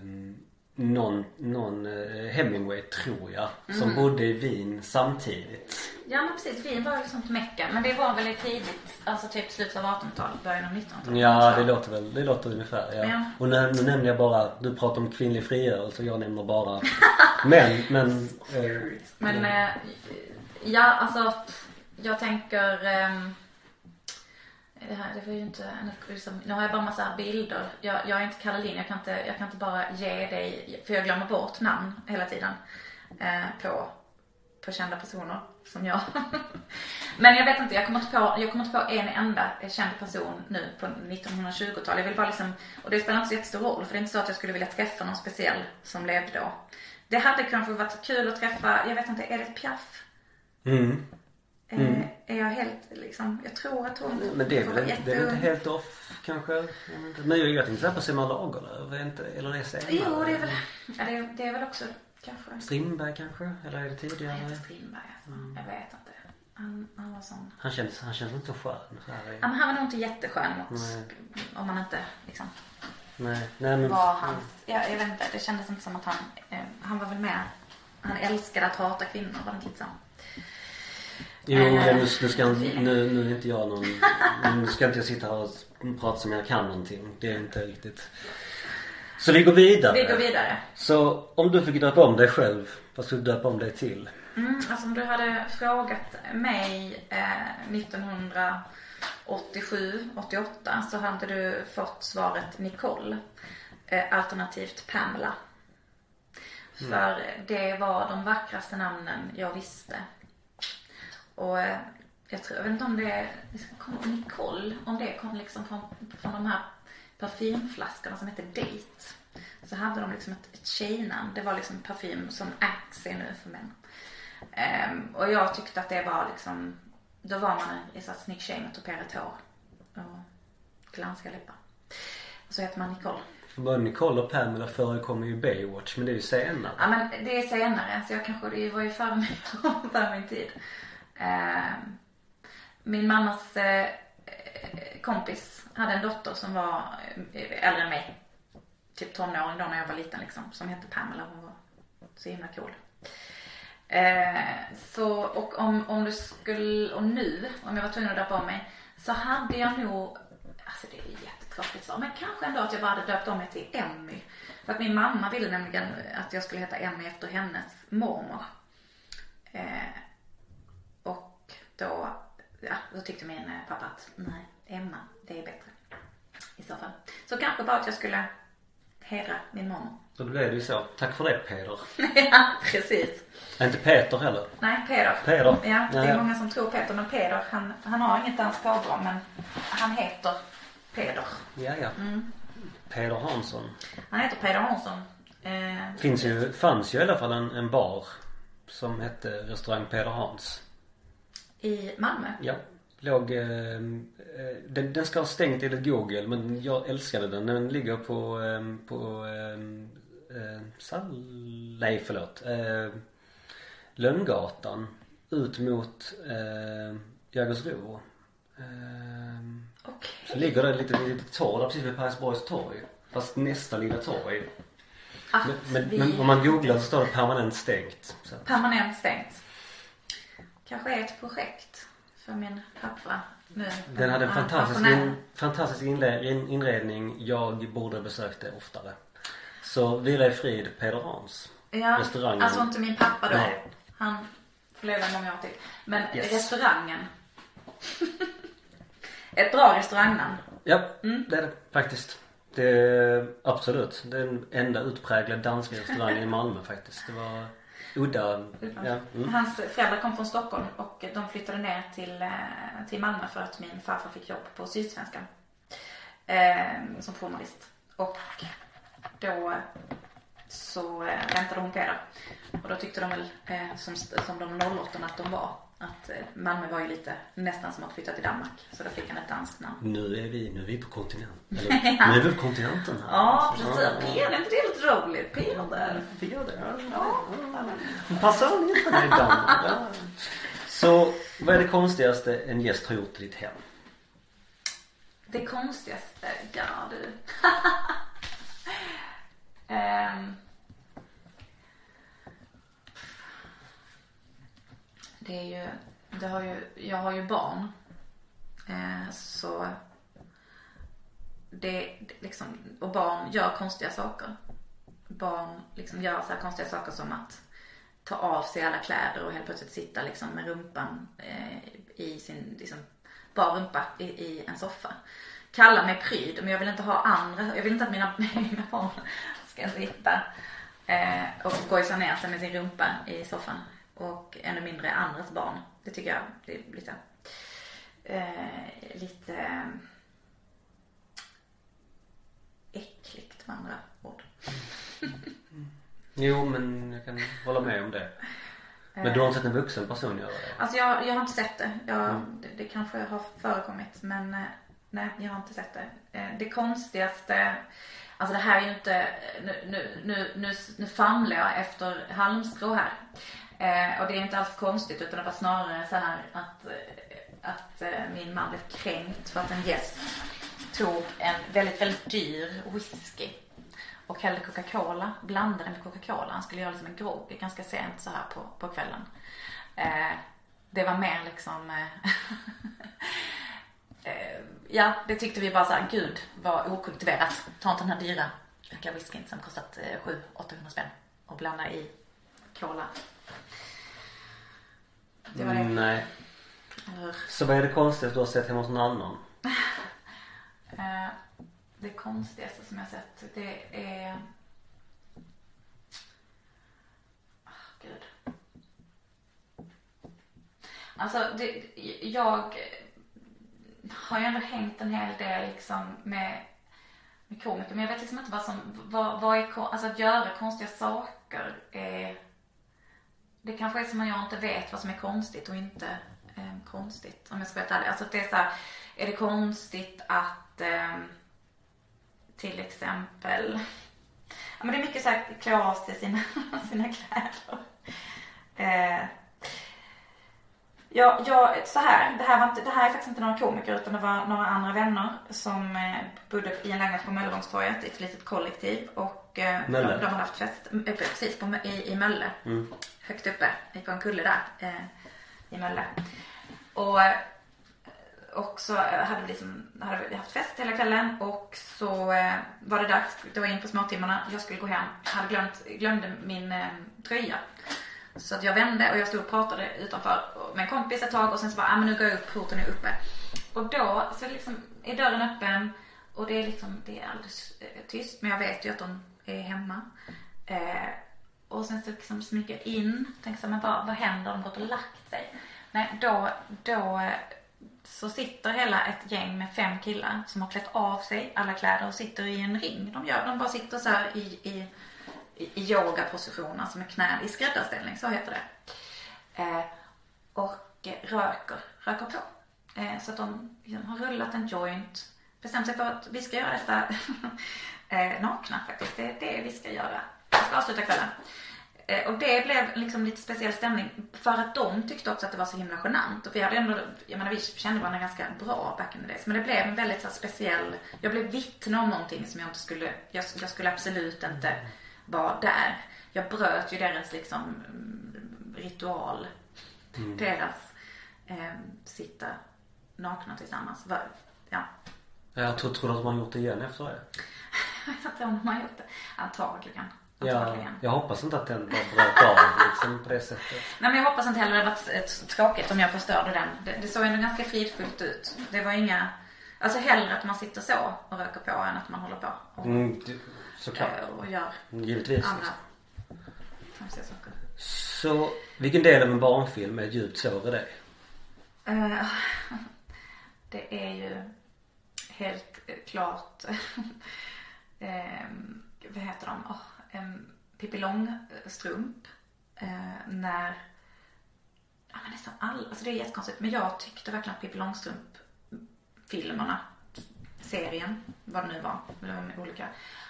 någon, någon eh, Hemingway tror jag. Som bodde i Wien samtidigt. Ja men precis, Wien var ju sånt mecka. Men det var väl i tidigt, alltså typ slutet av 1800-talet, början av 1900-talet. Ja, det låter väl, det låter ungefär ja. Ja. Och nu, nu nämner jag bara, du pratar om kvinnlig frigörelse och jag nämner bara män. Men, eh, Men eh, ja, alltså jag tänker ehm, det här, det var ju inte liksom, nu har jag bara massa bilder. Jag, jag är inte Karolin, jag kan inte, jag kan inte bara ge dig, för jag glömmer bort namn hela tiden. Eh, på, på kända personer som jag. Men jag vet inte, jag kommer inte på, jag kommer inte på en enda känd person nu på 1920-talet. Jag vill bara liksom, och det spelar inte så jättestor roll för det är inte så att jag skulle vilja träffa någon speciell som levde då. Det hade kanske varit kul att träffa, jag vet inte, Edith Piaf? mm. Eh, är jag helt liksom, jag tror att hon Men det är väl inte, det är väl inte helt off kanske? Men jag, jag tänkte såhär på Selma Lagerlöf, eller det är senare? Jo, det är väl, ja, det, är, det är väl också kanske. Strindberg kanske? Eller är det tidigare? heter Strindberg alltså. Jag vet inte. Han, han var sån. Han känns, han känns inte så skön så här. Ja, men han var nog inte jätteskön mot, om man inte liksom Nej, nej men. var hans, ja, jag vet inte, det kändes inte som att han, eh, han var väl med, han älskade att hata kvinnor, var det inte så? Jo, Eh, men nu, nu ska nu, nu är inte jag någon, nu ska inte jag sitta här och prata som jag kan någonting. Det är inte riktigt. Så vi går vidare. Vi går vidare. Så om du fick döpa om dig själv, vad skulle du döpa om dig till? Mm, alltså om du hade frågat mig eh, 1987, 88 så hade du fått svaret Nicole. Eh, alternativt Pamela. För det var de vackraste namnen jag visste. Och eh, jag tror, jag vet inte om det kom, Nicole, om det kom liksom från, från de här parfymflaskorna som hette Date. Så hade de liksom ett, ett tjejnamn. Det var liksom parfym som Axe är nu för män. Ehm, och jag tyckte att det var liksom, då var man i så snygg tjej med tuperat hår och glansiga läppar. Och så heter man Nicole. För både Nicole och Pamela förekommer ju i Baywatch, men det är ju senare. Ja men det är senare, så jag kanske, det var ju före min, före min tid. Eh, min mammas eh, kompis hade en dotter som var eh, äldre än mig. Typ tonåring då när jag var liten liksom. Som hette Pamela. Hon var så himla cool. Eh, så, och om, om du skulle, och nu, om jag var tvungen att döpa om mig. Så hade jag nog, alltså det är jättetråkigt svar, men kanske ändå att jag bara hade döpt om mig till Emmy. För att min mamma ville nämligen att jag skulle heta Emmy efter hennes mormor. Eh, då, ja, då tyckte min eh, pappa att nej, Emma, det är bättre. I så fall. Så kanske bara att jag skulle hedra min mormor. Så då blev det ju så. Tack för det Peder. ja, precis. Inte Peter heller. Nej, Peder. Peder. Ja, det är Ja. många som tror Peter, men Peder, han, han har inget danskt påbrå, men han heter Peder. Ja, ja. Mm. Peder Hansson. Han heter Peder Hansson. Eh, Finns ju, fanns ju i alla fall en, en bar som hette restaurang Peder Hans. I Malmö. Ja. Låg, eh, eh, den, den ska ha stängt enligt google men jag älskade den. Den ligger på, eh, på eh, eh, Sall... Nej förlåt. Eh, Lönngatan. Ut mot eh, Jägersro. Eh, Okej. så ligger det ett litet, litet torg precis vid Parisborgs torg. Fast nästa lilla torg. Att Men, men, vi men om man googlar så står det permanent stängt. Så. permanent stängt. Kanske är ett projekt för min pappa nu. Den hade en fantastisk, in, fantastisk inredning. Jag borde besökt det oftare. Så vila i frid Peder Hans. Ja, restaurangen. alltså inte min pappa då. Nej. Han får leva många år till. Men Yes. restaurangen. ett bra restaurangnamn. Ja, Mm. det är det faktiskt. Det är, absolut. Det är den enda utpräglade danska restaurangen i Malmö faktiskt. Det var udda. Ja, mm. Hans föräldrar kom från Stockholm och de flyttade ner till, eh, till Malmö för att min farfar fick jobb på Sydsvenskan. Eh, som journalist. Och då så eh, väntade hon Peder. Och då tyckte de väl, eh, som, som de 08 att de var, Att eh, Malmö var ju lite nästan som att flytta till Danmark. Så då fick han ett danskt namn. Nu är vi, nu är vi på kontinenten. Eller, nu är vi på kontinenten här. Ja, precis. Peder, är inte det lite roligt? Peder. Peder. Ja. Passar han inte med i Danmark? Ja. Så vad är det konstigaste en gäst har gjort i ditt hem? Det konstigaste, ja du. Ehm. Det är ju, det har ju, jag har ju barn. Eh, så det, liksom, och barn gör konstiga saker. Barn liksom gör så här konstiga saker som att ta av sig alla kläder och helt plötsligt sitta liksom med rumpan eh, i sin, liksom, bara rumpa i, i en soffa. Kalla mig pryd, men jag vill inte ha andra, jag vill inte att mina, mina barn ska sitta eh, och gojsa ner sig med sin rumpa i soffan. Och ännu mindre andras barn. Det tycker jag det är lite, eh, lite äckligt med andra ord. Jo men jag kan hålla med om det. Men du har inte sett en vuxen person göra det? Alltså jag, jag har inte sett det. Jag, det. Det kanske har förekommit men eh, nej jag har inte sett det. Eh, Det konstigaste, alltså det här är ju inte, nu, nu, nu, nu, nu famlar jag efter halmstrå här. Eh, och det är inte alls konstigt utan det var snarare så här att, eh, att eh, min man blev kränkt för att en gäst tog en väldigt, väldigt dyr whisky och hällde Coca-Cola, blandade med Coca-Cola. Han skulle göra liksom en grogg ganska sent så här på, på kvällen. Eh, det var mer liksom eh, eh, Ja, det tyckte vi bara så här, gud vad okultiverat. Ta inte den här dyra jäkla whiskyn som kostat eh, 700-800 spänn och blanda i cola. Det var det. Mm, nej. Eller, Så vad är det konstigaste du har sett hemma hos någon annan? Eh, det konstigaste som jag sett, det är... Ah, gud. Alltså, det, jag har ju ändå hängt en hel del liksom med, med komiker. Men jag vet liksom inte vad som, vad, vad är, alltså att göra konstiga saker är, det kanske är som att jag inte vet vad som är konstigt och inte eh, konstigt. Om jag ska vara helt ärlig. Alltså att det är så här, är det konstigt att eh, till exempel, ja men det är mycket så här klä av sig sina, sina kläder. Eh, Ja, jag, så här, det här, var inte, det här är faktiskt inte några komiker utan det var några andra vänner som eh, bodde i en lägenhet på Möllevångstorget i ett litet kollektiv och eh, de, hade haft fest, eh, precis på, i, i Mölle. Mm. Högt uppe, på en kulle där eh, i Mölle. Och, eh, och så eh, hade vi, liksom, hade vi haft fest hela kvällen och så eh, var det dags, det var in på småtimmarna, jag skulle gå hem, hade glömt, glömde min tröja. Så jag vände och jag stod och pratade utanför med en kompis ett tag och sen så bara, ah, men nu går jag upp, porten är uppe. Och då så liksom är dörren öppen och det är liksom, det är alldeles tyst men jag vet ju att de är hemma. Eh, och sen så liksom smyger jag in, tänker så här, men vad, vad händer? De har gått och lagt sig. Nej, då, då eh, så sitter hela ett gäng med fem killar som har klätt av sig alla kläder och sitter i en ring. De, gör, de bara sitter så här i, i i yogaposition, alltså med knä i skräddarställning, så heter det. Eh, och röker, röker på. Eh, så att de liksom har rullat en joint, bestämt sig för att vi ska göra detta eh, nakna faktiskt. Det är det vi ska göra. Vi ska avsluta kvällen. Eh, och det blev liksom lite speciell stämning för att de tyckte också att det var så himla genant. Och vi hade ändå, jag menar vi kände varandra ganska bra back in the days. Men det blev en väldigt så här, speciell, jag blev vittne om någonting som jag inte skulle, jag, jag skulle absolut inte vara där. Jag bröt ju deras liksom mm, ritual. Deras eh, sitta nakna tillsammans. Ja, Jag tror, tror du att man gjort det igen efter det? jag vet inte om de har gjort det. Antagligen. Ja, jag hoppas inte att den bara bröt av liksom på det sättet. Nej men jag hoppas inte heller det varit eh, tråkigt om jag förstörde den. Det, det såg ändå ganska fridfullt ut. Det var inga, alltså hellre att man sitter så och röker på än att man håller på och, Mm, det- såklart. eh, och gör Givetvis. andra konstiga saker. Så vilken del av en barnfilm är ett djupt sår i dig? Eh, Det är ju helt eh, klart, eh, vad heter de? Oh, um, Pippi Långstrump. Eh, när ja men nästan alla, alltså det är jättekonstigt. Men jag tyckte verkligen att Pippi Långstrump filmerna, serien, vad det nu var, det var olika.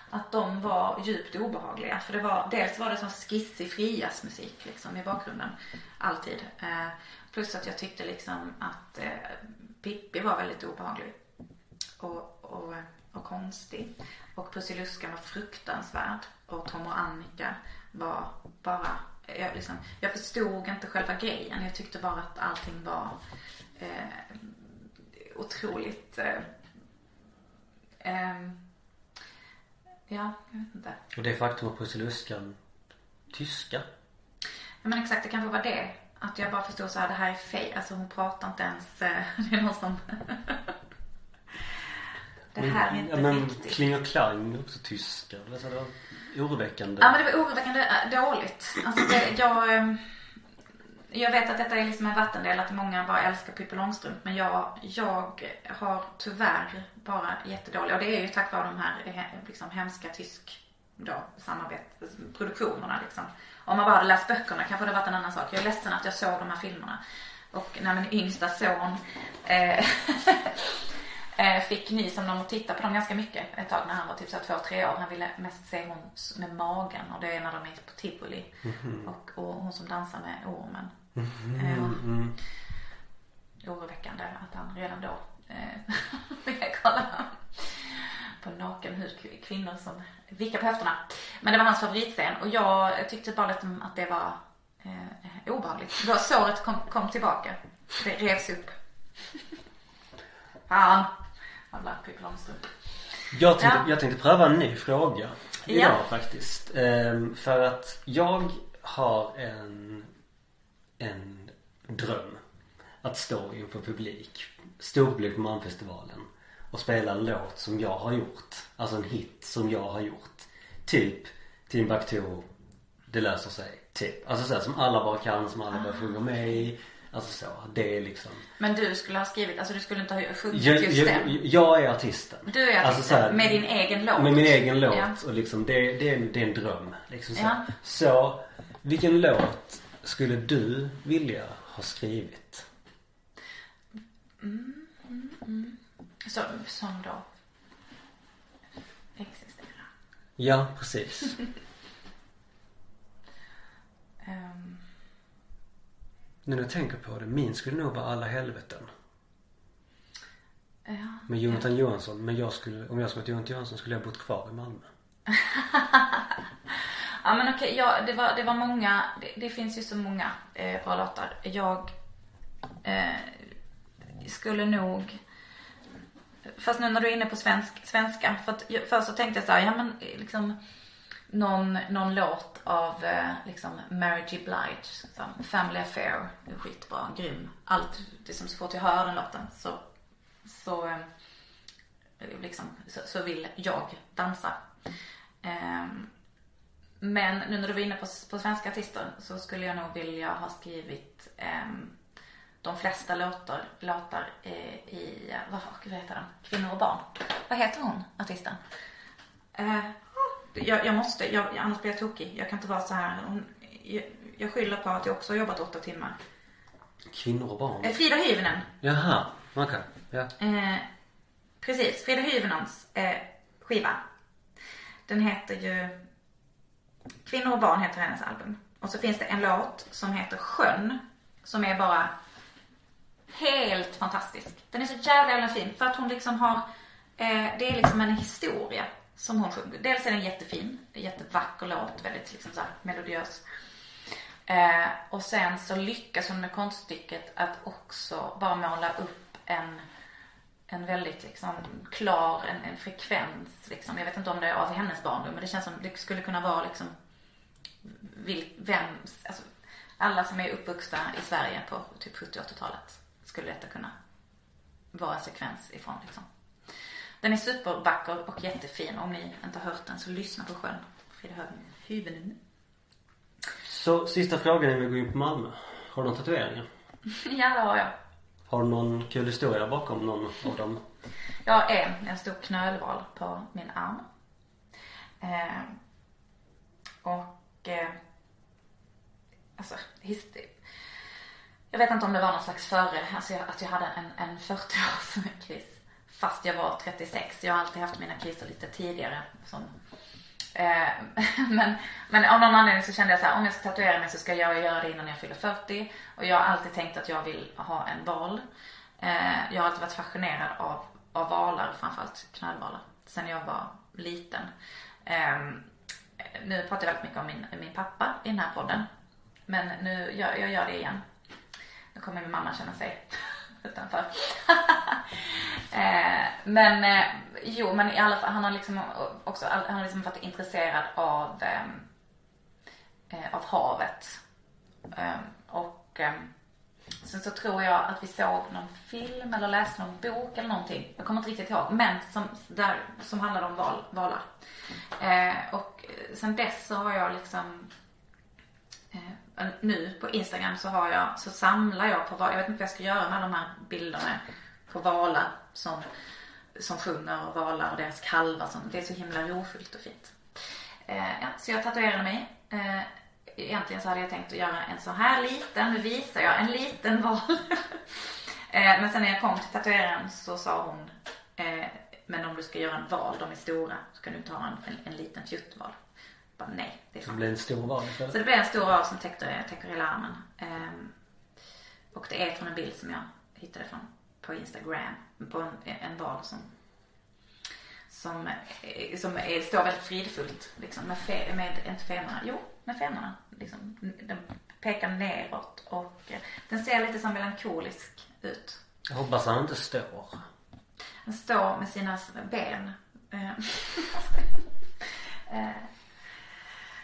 Att de var djupt obehagliga. För det var, dels var det som skissig friasmusik liksom i bakgrunden. Alltid. Eh, plus att jag tyckte liksom att eh, Pippi var väldigt obehaglig. Och, och, och konstig. Och Pussiluskan var fruktansvärd. Och Tom och Annika var bara, jag, liksom, jag förstod inte själva grejen. Jag tyckte bara att allting var eh, otroligt eh, ehm, Ja, jag vet inte. Och det faktum att Pussiluskan tyska. Ja, men exakt, det kanske var det. Att jag bara förstod så här, det här är fej. Alltså hon pratar inte ens, eh, det är någon som Det här är inte ja, men riktigt. Kling och Klang också tyska. Det var oroväckande. Ja men det var oroväckande äh, dåligt. Alltså det, jag, eh, jag vet att detta är liksom en vattendel att många bara älskar Pippi Långstrump. Men jag, jag har tyvärr bara jättedåliga. Och det är ju tack vare de här eh, liksom, hemska tysk då, samarbetsproduktionerna liksom. Om man bara hade läst böckerna kanske det varit en annan sak. Jag är ledsen att jag såg de här filmerna. Och när min yngsta son eh, fick nys om dem och tittade på dem ganska mycket ett tag när han var typ så två, tre år. Han ville mest se hon med magen och det är när de är på tivoli. Och, och hon som dansar med ormen. Eh, oroväckande att han redan då eh, ville kolla på nakenhud kvinnor som vickar på höfterna. Men det var hans favoritscen och jag tyckte bara lite att det var eh, obehagligt. Då såret kom, kom tillbaka. Det revs upp. Fan. Jävla Pippi Långstrump. Jag tänkte, Ja. jag tänkte pröva en ny fråga idag Ja. faktiskt. Ehm, för att jag har en, en dröm. Att stå inför publik. Storpublik på Malmfestivalen. Och spela en låt som jag har gjort. Alltså en hit som jag har gjort. Typ Timbuktu, Det löser sig. Typ. Alltså så här, som alla bara kan, som alla bara sjunger med i. Alltså så. Det är liksom. Men du skulle ha skrivit, alltså du skulle inte ha sjungit Jag, just jag, den. jag är artisten. Du är Alltså så här- artisten med din egen låt. Med min egen låt Ja. och liksom det, det, är en, det är en dröm. Liksom så. Ja. så vilken låt skulle du vilja ha skrivit? Så, som då existerar. Ja, precis. Ehm, Nu när jag tänker på det, min skulle nog vara Alla helveten. ja. Med Jonathan Johansson. Men jag skulle, om jag skulle varit Jonathan Johansson skulle jag bott kvar i Malmö. Ja men okej, ja, det, var, det var många, det, det finns ju så många eh, bra låtar. Jag eh, skulle nog, fast nu när du är inne på svensk, svenska, för att först så tänkte jag så här, ja men liksom någon, någon låt av eh, liksom Mary G. Blige, som Family Affair, är skitbra, grym. Allt, det som så fort jag hör den låten så, så eh, liksom, så, så vill jag dansa. Ehm, men nu när du var inne på, på svenska artister så skulle jag nog vilja ha skrivit ehm, de flesta låtar, låtar i, vad, vad heter den? Kvinnor och barn. Vad heter hon, artisten? Eh, jag, jag måste, jag, annars blir jag tokig. Jag kan inte vara så här. Hon, jag, jag skyller på att jag också har jobbat åtta timmar. Kvinnor och barn. Eh, Frida Hyvönen. Jaha, okej. Ja. Eh, precis, Frida Hyvönens eh, skiva. Den heter ju Kvinnor och barn heter hennes album. Och så finns det en låt som heter Sjön. Som är bara helt fantastisk. Den är så jävla jävla fin. För att hon liksom har, eh, det är liksom en historia som hon sjunger. Dels är den jättefin, jättevacker låt, väldigt liksom så här melodiös. Eh, och sen så lyckas hon med konststycket att också bara måla upp en, en väldigt liksom klar, en, en frekvens liksom. Jag vet inte om det är av hennes barndom men det känns som det skulle kunna vara liksom vil, vem, alltså alla som är uppvuxna i Sverige på typ 70 80-talet skulle detta kunna vara en sekvens ifrån liksom. Den är supervacker och jättefin. Om ni inte har hört den så lyssna på sjön. Frida Hyvönen. Så sista frågan innan vi går in på Malmö. Har du någon tatueringar? Ja, det har jag. Har du någon kul historia bakom någon av dem? Jag har en, en stor knölval på min arm. Eh, och, eh, alltså, his- Jag vet inte om det var någon slags före, alltså jag, att jag hade en, en 40-årskris. Fast jag var 36. Jag har alltid haft mina kriser lite tidigare. Som, eh, men, men av någon anledning så kände jag så här, om jag ska tatuera mig så ska jag göra det innan jag fyller 40. Och jag har alltid tänkt att jag vill ha en val. Eh, jag har alltid varit fascinerad av, av valar, framförallt knölvalar. Sen jag var liten. Eh, nu pratar jag väldigt mycket om min, min pappa i den här podden. Men nu, jag, jag gör det igen. Nu kommer min mamma känna sig utanför. eh, men eh, jo, men i alla fall, han har liksom också han har liksom varit intresserad av, eh, eh av havet. Ehm, och ehm, sen så tror jag att vi såg någon film eller läste någon bok eller någonting. Jag kommer inte riktigt ihåg. Men som, där, som handlade om val, valar. Eh, och sen dess så har jag liksom Eh, nu på Instagram så har jag, så samlar jag på valar. Jag vet inte vad jag ska göra med de här bilderna på valar som, som sjunger och valar och deras kalvar. Som, det är så himla rofyllt och fint. Eh, ja, så jag tatuerade mig. Eh, egentligen så hade jag tänkt att göra en så här liten, nu visar jag, en liten val. eh, men sen när jag kom till tatueraren så sa hon, eh, men om du ska göra en val, de är stora, så kan du ta en, en, en liten fjuttval. Bara, nej, det är Så det blir en stor val Så det blir en stor val som täcker, täcker hela armen. Um, och det är från en bild som jag hittade från, på Instagram. På en, en val som som, som är, står väldigt fridfullt liksom med, fe, med inte fenorna, jo med fenorna liksom. Den pekar neråt och den ser lite som melankolisk ut. Jag hoppas han inte står. Den står med sina ben.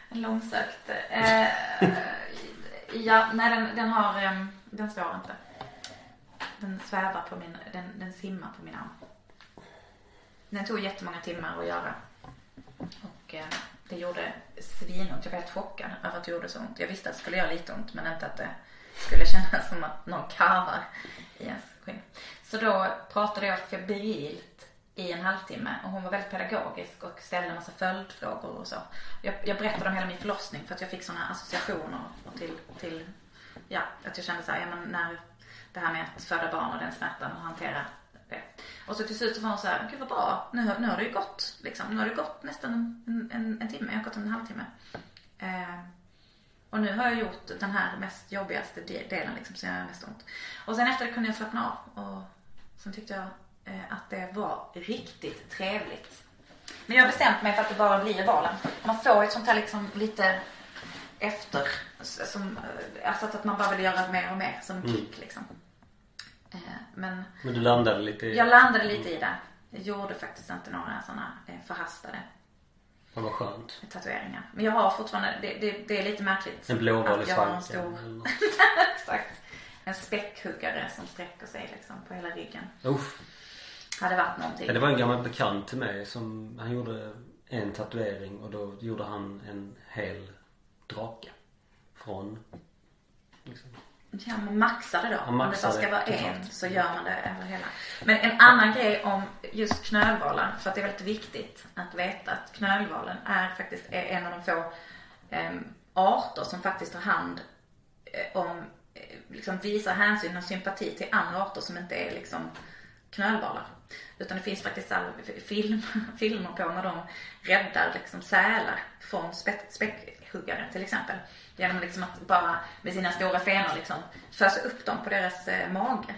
Långsökt. Eh, ja, nej den, den har, eh, den står inte. Den svävar på min, den, den simmar på min arm. Den tog jättemånga timmar att göra. Och eh, det gjorde svinont. Jag var helt chockad över att det gjorde så ont. Jag visste att det skulle göra lite ont men inte att det skulle kännas som att någon karvar i ens skinn. Så då pratade jag febrilt i en halvtimme och hon var väldigt pedagogisk och ställde en massa följdfrågor och så. Jag, jag berättade om hela min förlossning för att jag fick sådana associationer till, till, ja, att jag kände så här, ja men när det här med att föda barn och den smärtan och hantera det. Och så till slut så var hon så här, gud vad bra, nu, nu har det ju gått liksom, nu har det gått nästan en, en, en timme, jag har gått en halvtimme. Eh, och nu har jag gjort den här mest jobbigaste delen liksom, som gör mest ont. Och sen efter det kunde jag slappna av och sen tyckte jag att det var riktigt trevligt. Men jag har bestämt mig för att det bara blir valen. Man får ett sånt här liksom lite efter, som, alltså att man bara vill göra mer och mer som kick liksom. Eh, men, Men du landade lite i... jag landade lite i det. Jag gjorde faktiskt inte några sådana eh, förhastade Det var skönt. tatueringar. Men jag har fortfarande, det, det, det är lite märkligt. En blåval i att jag har en svanken. stor, något. exakt. En späckhuggare som sträcker sig liksom på hela ryggen. Uff. Hade varit någonting. Ja, det var en gammal bekant till mig som, han gjorde en tatuering och då gjorde han en hel drake. Från, liksom. Ja, man maxar det då. Man Om det bara ska vara en så gör man det över hela. Men en annan grej om just knölvalar, för att det är väldigt viktigt att veta att knölvalen är faktiskt är en av de få em, arter som faktiskt tar hand eh, om, eh, liksom visar hänsyn och sympati till andra arter som inte är liksom knölvalar. Utan det finns faktiskt all film, filmer på när de räddar liksom sälar från späck, späckhuggare till exempel. Genom liksom att bara med sina stora fenor liksom fösa upp dem på deras eh, mage.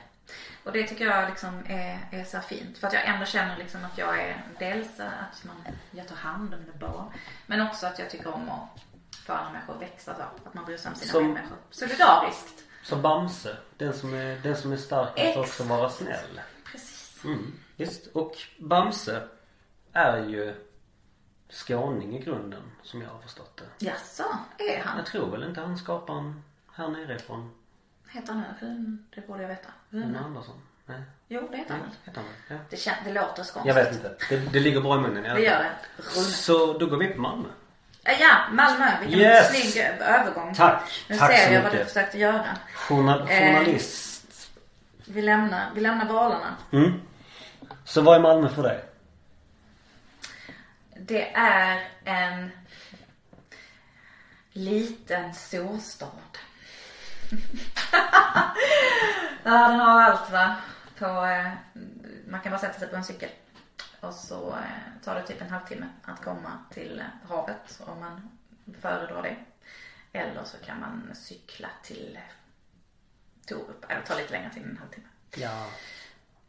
Och det tycker jag liksom är, är så fint. För att jag ändå känner liksom att jag är dels att man, jag tar hand om det bra. Men också att jag tycker om att få andra människor att växa så. Att man bryr sig om sina Som- medmänniskor. Solidariskt. Så Bamse, den som är, den som är stark måste också vara snäll. Mm, visst. Och Bamse är ju skåning i grunden som jag har förstått det. Jaså, är han? Jag tror väl inte han skaparen här nerifrån. Heter han Rune? Det borde jag veta. Rune? Andersson? Nej. Jo, det heter han Nej, väl? heter han? Ja. Det, kän- det låter skånskt. Jag vet inte. Det, det ligger bra i munnen i alla Det fall. gör det. Rune. Så då går vi på Malmö. Ja, Malmö. Vilken Yes! snygg övergång. Tack. Nu Tack ser så jag vad du mycket. försökte göra. Journal, Eh. journalist. Vi lämnar, vi lämnar valarna. Mm. Så vad är Malmö för dig? Det är en liten storstad. Ja, den har allt va. På, eh, man kan bara sätta sig på en cykel. Och så eh, tar det typ en halvtimme att komma till havet om man föredrar det. Eller så kan man cykla till Torup. Eller ta lite längre tid än en halvtimme. Ja.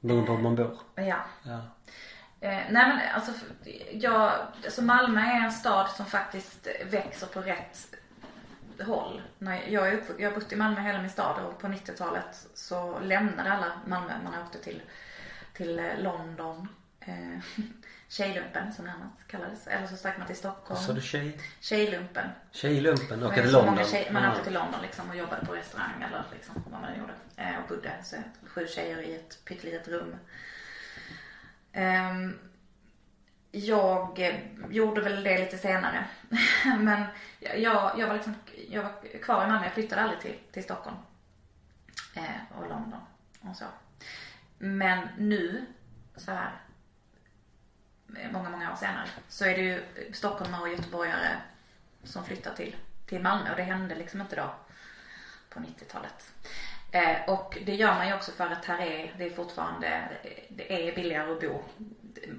Beroende på var man bor. Ja. Ja. Eh, nej men alltså, jag, alltså Malmö är en stad som faktiskt växer på rätt håll. När jag, är uppvuxen- jag har bott i Malmö hela min stad och på 90-talet så lämnade alla Malmö. Man åkte till, till eh, London. Eh, Tjejlumpen som det annars kallades. Eller så stack man till Stockholm. Så du tjej? Tjejlumpen. Tjejlumpen? Åka till London? Tjej, man åkte till London liksom och jobbade på restaurang eller liksom vad man gjorde. Eh, och bodde så, sju tjejer i ett pyttelitet rum. Ehm, jag eh, gjorde väl det lite senare. Men jag, jag var liksom, jag var kvar i Malmö. Jag flyttade aldrig till, till Stockholm. Eh, och London och så. Men nu, så här många, många år senare, så är det ju stockholmare och göteborgare som flyttar till, till Malmö och det hände liksom inte då på 90-talet. Eh, och det gör man ju också för att här är, det är fortfarande, det är billigare att bo.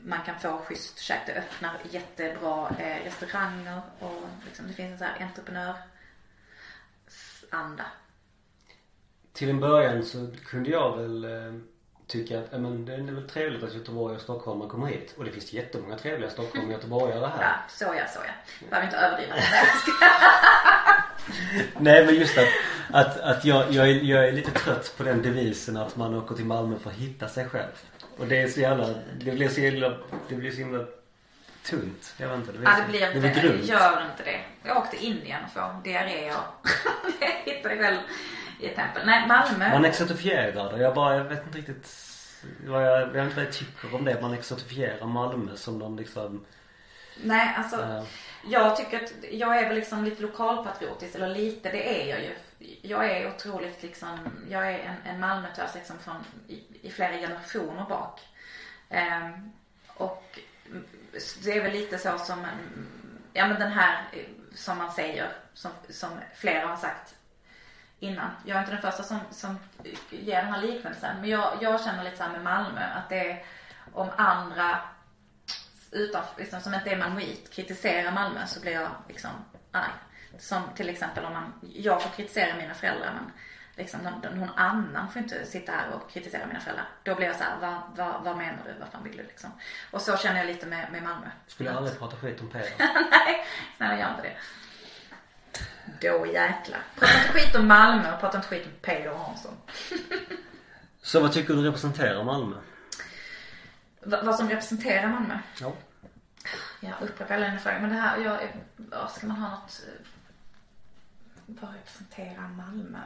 Man kan få schysst käk, det öppnar jättebra eh, restauranger och liksom, det finns en sån här entreprenörsanda. Till en början så kunde jag väl eh, tycka att men det är väl trevligt att Göteborg och Stockholm kommer hit. Och det finns jättemånga trevliga Stockholm och göteborgare här. Ja, så ja, så ja. Behöver inte överdriva. Nej men just att, att, att jag, jag, är, jag är lite trött på den devisen att man åker till Malmö för att hitta sig själv. Och det är så jävla, det blir så jävla, det blir så himla tunt. Jag vet inte. Det blir, Ja, det blir det inte, blir grunt. gör inte det. Jag åkte Indien och får diarré och hittade själv i ett tempel. Nej, Malmö. Man exotifierar det. Jag bara, jag vet inte riktigt vad jag, jag vet inte vad jag tycker om det. Man exotifierar Malmö som någon liksom, Nej, alltså. eh, Jag tycker att jag är väl liksom lite lokalpatriotisk, eller lite, det är jag ju. Jag är otroligt liksom, jag är en, en Malmötös liksom från, i, i flera generationer bak. Ehm, och det är väl lite så som, ja men den här eh, som man säger, som, som flera har sagt innan. Jag är inte den första som, som ger den här liknelsen. Men jag, jag känner lite så här med Malmö att det är om andra utan, liksom, som inte är malmöit kritiserar Malmö så blir jag liksom arg. Som till exempel om man, jag får kritisera mina föräldrar men liksom någon, någon annan får inte sitta här och kritisera mina föräldrar. Då blir jag så här, vad, vad, vad menar du? Vad fan vill du liksom? Och så känner jag lite med, med Malmö. skulle aldrig prata skit om Peder. Nej, snälla gör inte det. Då jäklar. Prata inte skit om Malmö och prata inte skit om Peder Hansson. Så vad tycker du representerar Malmö? Va, vad som representerar Malmö? Ja. Jag upprepar alla dina frågor. Men det här, jag, ja, ska man ha något, eh, vad representerar Malmö?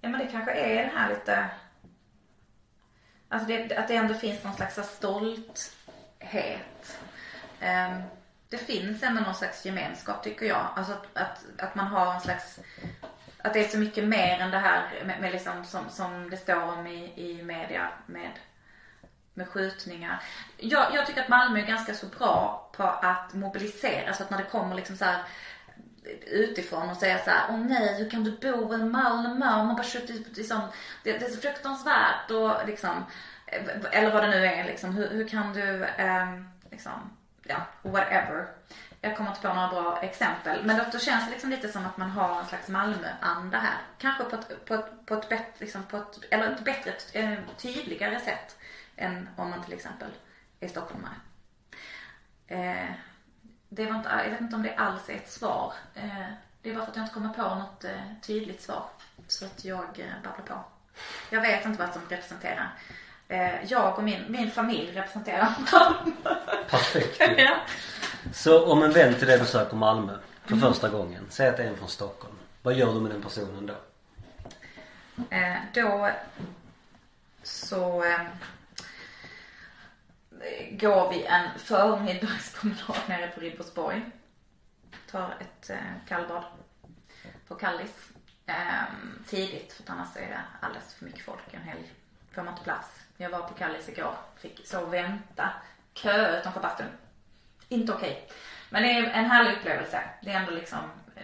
Ja men det kanske är det här lite, alltså det, att det ändå finns någon slags stolthet. Ehm, det finns ändå någon slags gemenskap tycker jag. Alltså att, att, att man har en slags, att det är så mycket mer än det här med, med liksom som, som det står om i, i media med med skjutningar. Jag, jag tycker att Malmö är ganska så bra på att mobilisera så att när det kommer liksom så här utifrån och säga så här, åh nej hur kan du bo i Malmö? Man bara skjuter liksom, det, det är så fruktansvärt och liksom, eh, eller vad det nu är liksom, hur, hur kan du, eh, liksom, ja, whatever. Jag kommer inte på några bra exempel. Men då, då känns det liksom lite som att man har en slags Malmöanda här. Kanske på ett, på ett, på ett bättre, liksom på ett, eller ett bättre, ett tydligare sätt än om man till exempel är stockholmare. Eh, det var inte, jag vet inte om det alls är ett svar. Eh, det är bara för att jag inte kommer på något eh, tydligt svar. Så att jag eh, babblar på. Jag vet inte vad som representerar. Eh, jag och min, min familj representerar Malmö. Perfekt ja. Så om en vän till dig besöker Malmö för första gången. Säg att det är en från Stockholm. Vad gör du med den personen då? Eh, då så eh, går vi en förmiddagspromenad nere på Ribersborg. Tar ett eh, kallbad på Kallis. Eh, tidigt för att annars är det alldeles för mycket folk en helg. Får man inte plats. Jag var på Kallis igår. Fick så vänta. Kö utanför bastun. Inte okej. Men det är en härlig upplevelse. Det är ändå liksom eh,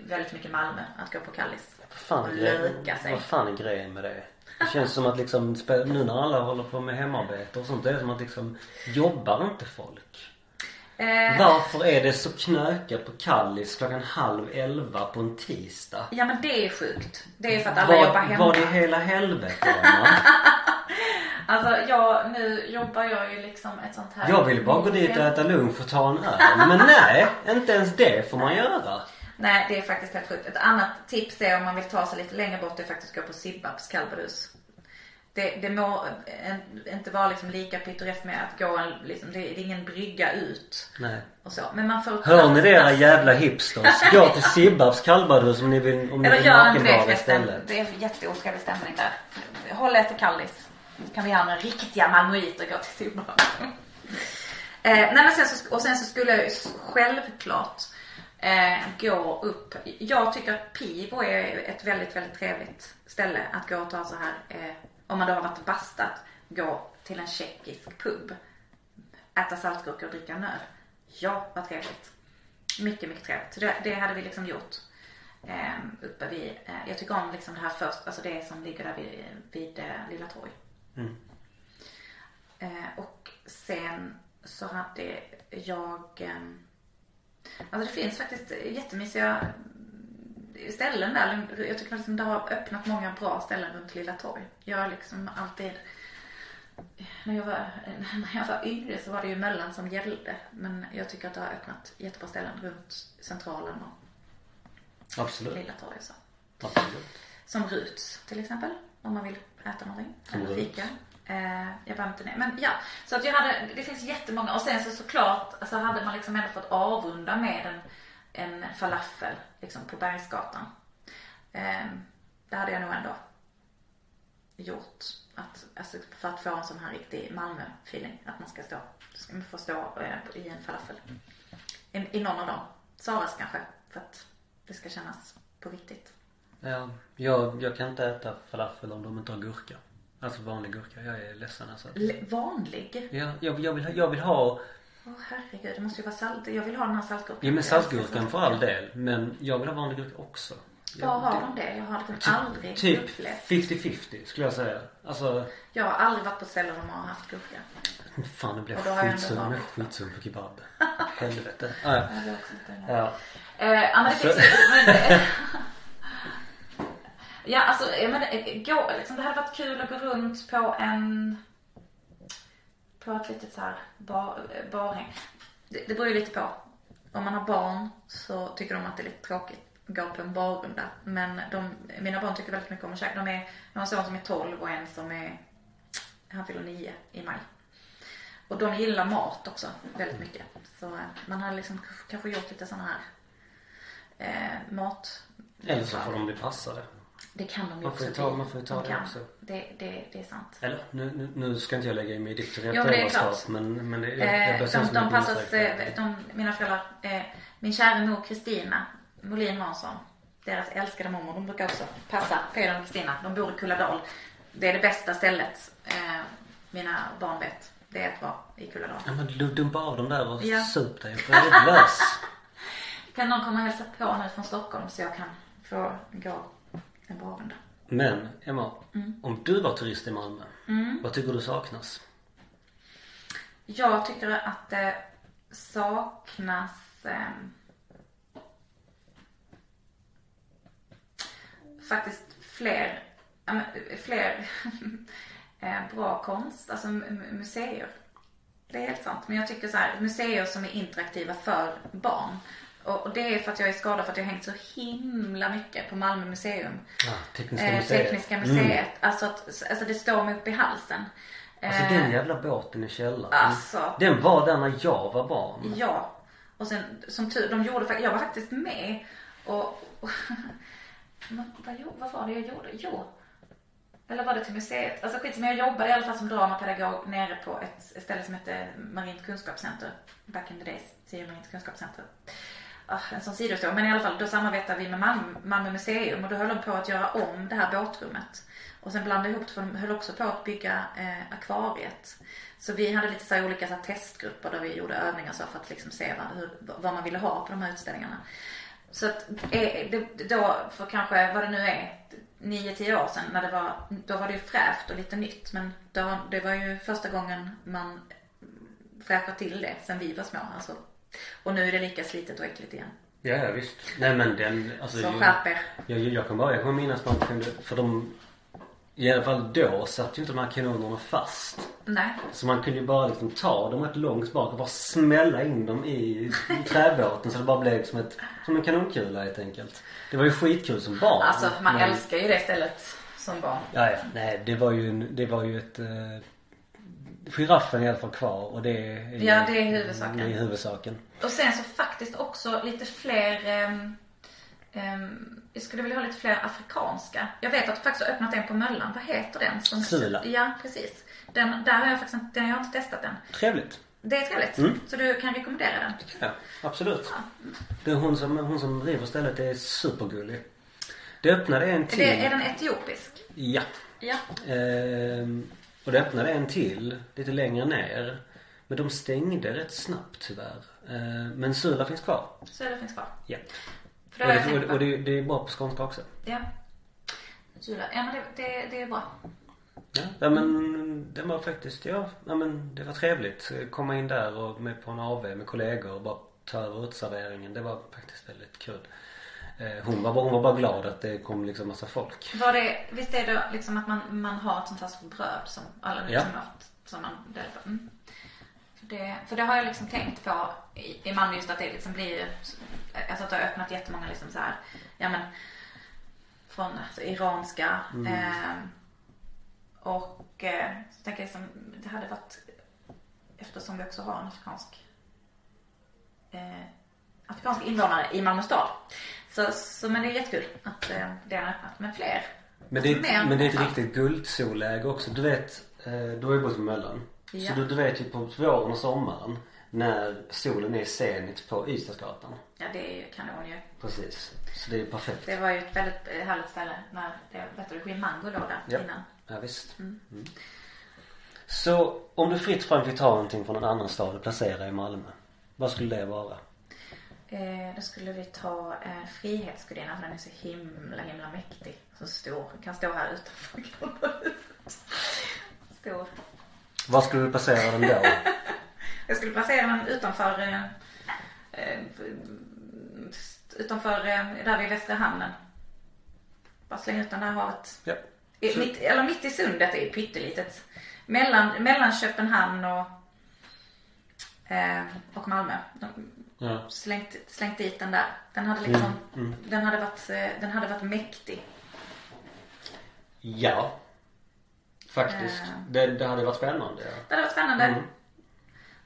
väldigt mycket Malmö att gå på Kallis. Vad fan, Och löka sig. vad fan är grejen med det? Det känns som att liksom, nu när alla håller på med hemarbete och sånt, det är som att liksom, jobbar inte folk? Eh, Varför är det så knökat på Kallis klockan halv elva på en tisdag? ja men det är sjukt. Det är för att alla jobbar Vad, hemma. vad i hela helvete? Alltså jag, nu jobbar jag ju liksom ett sånt här Jag vill bara gå dit och äta lunch och ta en öl. Men nej, inte ens det får man göra. Nej det är faktiskt helt sjukt. Ett annat tips är om man vill ta sig lite längre bort är faktiskt att gå på Sibbabs kallbrus. Det, det må en, inte vara liksom lika pittoreskt med att gå en, liksom, det, det är ingen brygga ut Nej. och så. Men man får Hör ni det era jävla hipsters? Gå till Sibbabs kallbadhus om ni vill, om ni Eller vill nakenbada istället. Det är jätteotrevlig stämning där. Håll er till Kallis. Kan vi göra några riktiga malmöiter och gå till Sibbab. eh, nej men sen så, och sen så skulle jag självklart eh, gå upp. Jag tycker att Pivo är ett väldigt, väldigt trevligt ställe att gå och ta så här. Eh, om man då har varit och bastat. Gå till en tjeckisk pub. Äta saltgurka och dricka en öl. Ja, vad trevligt. Mycket, mycket trevligt. Så det, det hade vi liksom gjort. Eh, uppe vid, eh, jag tycker om liksom det här först, alltså det som ligger där vid, vid eh, Lilla Torg. Mm. Eh, och sen så hade jag, eh, alltså det finns faktiskt jättemysiga ställen där. Jag tycker liksom det har öppnat många bra ställen runt Lilla Torg. Jag har liksom alltid när jag, var, när jag var yngre så var det ju Möllan som gällde. Men jag tycker att det har öppnat jättebra ställen runt Centralen och Absolut. Lilla Torg så. Absolut. Som Ruts till exempel. Om man vill äta någonting. Som Eller fika. Eh, jag behöver inte det. Men ja. Så att jag hade, det finns jättemånga. Och sen så såklart så hade man liksom ändå fått avrunda med en, en falafel liksom på Bergsgatan. Eh, det hade jag nog ändå gjort. Att, alltså för att få en sån här riktig Malmö-feeling. Att man ska stå, ska man få stå eh, i en falafel. I, I någon av dem. Saras kanske. För att det ska kännas på riktigt. Ja, jag, jag kan inte äta falafel om de inte har gurka. Alltså vanlig gurka. Jag är ledsen alltså. L- vanlig? Ja, jag, jag, vill, jag vill ha, Åh herregud, det måste ju vara salt. Jag vill ha den här saltgurkan. ja men saltgurkan för all del. Men jag vill ha vanlig gurka också. Var Jag- har de det? Jag har liksom aldrig Typ upplevt. 50-50 skulle jag säga. Alltså, Jag har aldrig varit på ett ställe där de har haft gurka. fan nu blir jag jag ändå skitsug. Nu är jag varit. skitsug på kebab. Helvete. Ah, ja. Ja. Eh, ja men Ja alltså, eh, gå, liksom, det hade varit kul att gå runt på en på ett litet så här bar, barhäng. Det, det beror ju lite på. Om man har barn så tycker de att det är lite tråkigt att gå på en barrunda. Men de, mina barn tycker väldigt mycket om att käka. De är, jag har en son som är 12 och en som är, han fyller 9 i maj. Och de gillar mat också väldigt mycket. Så eh, man hade liksom kanske gjort lite sådana här eh, mat. Eller så får de bli passade. Det kan de ju Man också ta- bli. man får ju ta De det kan. också. Det, det, det är sant. Eller nu, nu, nu ska inte jag lägga mig i ditt Jo, men det är klart. föräldraskap men, men det, jag, Eh, jag börjar känna de, de passas, eh, de, mina föräldrar, eh, min kära mor Kristina Molin Hansson, deras älskade mormor, de brukar också passa Peder och Kristina. De bor i Kulladal. Det är det bästa stället, eh, mina barn vet. Det är att vara i Kulladal. Ja men du dumpa av dem där och Ja. sup dig för lös. Kan någon komma och hälsa på nu från Stockholm så jag kan få gå en bra runda? Men Emma, Mm. om du var turist i Malmö, vad tycker du saknas? Jag tycker att det saknas ehm, faktiskt fler, men, fler eh, bra konst, alltså mu- museer. Det är helt sant. Men jag tycker så här, museer som är interaktiva för barn. Och, det är för att jag är skadad för att jag har hängt så himla mycket på Malmö museum. Ah, Tekniska Eh, museet. Tekniska museet. Alltså, att, alltså det står mig upp i halsen. Alltså Eh, den jävla båten i källaren. Alltså. Den var där när jag var barn. Ja. Och sen som tur, de gjorde jag var faktiskt med och, och vad, vad var det jag gjorde? Jo. Eller var det till museet? Alltså skitsamma, jag jobbade i alla fall som dramapedagog nere på ett ställe som hette Marint kunskapscenter. Back in the days, Tio Marint kunskapscenter. Ah, en sån sidohistoria. Men i alla fall, då samarbetade vi med Malmö, Malmö museum och då höll de på att göra om det här båtrummet. Och sen blandade ihop det för de höll också på att bygga eh, akvariet. Så vi hade lite så här olika så här testgrupper där vi gjorde övningar så för att liksom se vad, hur, vad man ville ha på de här utställningarna. Så att eh, då för kanske vad det nu är 9-10 år sedan när det var, då var det ju fräscht och lite nytt. Men då, det var ju första gången man fräschade till det sen vi var små. Alltså. Och nu är det lika slitet och äckligt igen. Ja, ja visst. Nej men den, alltså. Så skärp er. Jag, jag, jag kan bara, jag kommer minnas man kunde, för de i alla fall då satt ju inte de här kanonerna fast. Nej. Så man kunde ju bara liksom ta dem rätt långt bak och bara smälla in dem i träbåten så det bara blev som, ett, som en kanonkula helt enkelt. Det var ju skitkul som barn. Alltså man Men- älskar ju det stället som barn. Ja, ja. Nej, det var ju, en- det var ju ett... Eh, giraffen är i alla fall kvar och det är, Ja, det är huvudsaken. Det är huvudsaken. Och sen så faktiskt också lite fler ehm, ehm, jag skulle vilja ha lite fler afrikanska. Jag vet att du faktiskt har öppnat en på Möllan. Vad heter den? Som, Sula. Ja, precis. Den, där har jag faktiskt inte, den, jag har inte testat den. Trevligt. Det är trevligt. Mm. Så du kan rekommendera den. Ja, absolut. Det är hon som, hon som driver stället är supergullig. Det öppnade en till. Det, är den etiopisk? Ja. Ja. Ehm, och det öppnade en till lite längre ner. Men de stängde rätt snabbt tyvärr. Ehm, men Sula finns kvar. Det finns kvar. Ja. För Och det jag det, och, och det, det är bra på skånska också. Ja. Sula. Ja men det, det, det är bra. Ja, ja men det var faktiskt, ja, ja men det var trevligt. Komma in där och med på en AV med kollegor och bara ta över uteserveringen. Det var faktiskt väldigt kul. Eh, Hon var, bara- hon var bara glad att det kom liksom massa folk. Var det, visst är det liksom att man, man har ett sånt här som bröd som alla Ja. liksom har haft, som man delar på? Mm. För, det, för det har jag liksom tänkt på i, i Malmö just att det liksom blir, alltså att det har öppnat jättemånga liksom så här, ja men från alltså, iranska eh, och eh, så tänker jag liksom, det hade varit eftersom vi också har en afrikansk eh, afrikanska invånare i Malmö stad. Så, så men det är jättekul att eh, det har öppnat. Men fler. Men det, är, Alltså, men det är ett riktigt guldsolläge också. Du vet, eh, du har ju bott på Möllan. Ja. Så du, du vet ju på våren och sommaren när solen är senigt på Ystadsgatan. Ja det är ju kanon ju. Precis. Så det är perfekt. Det var ju ett väldigt eh, härligt ställe när det, vet du, Mango låg där Ja. innan. Ja, visst. Mm. Så om du fritt fram fick ta någonting från en annan stad och placera i Malmö. Vad skulle det vara? Eh, då skulle vi ta eh, Frihetsgudinnan för den är så himla himla mäktig. Så stor. Kan stå här utanför Grandahuset. Stor. Var skulle du placera den då? Jag skulle placera den utanför eh, eh, utanför eh, där vid Västra hamnen. Bara slänga ut den där havet. ja. I, mitt, eller mitt i sundet är ju pyttelitet. Mellan, mellan Köpenhamn och, eh, och Malmö. De, ja. slängt, slängt dit den där. Den hade liksom, Mm, Den, hade varit, eh, den hade varit mäktig. Ja. Faktiskt. Eh. Det, det hade varit spännande. Ja. Det hade varit spännande. Mm.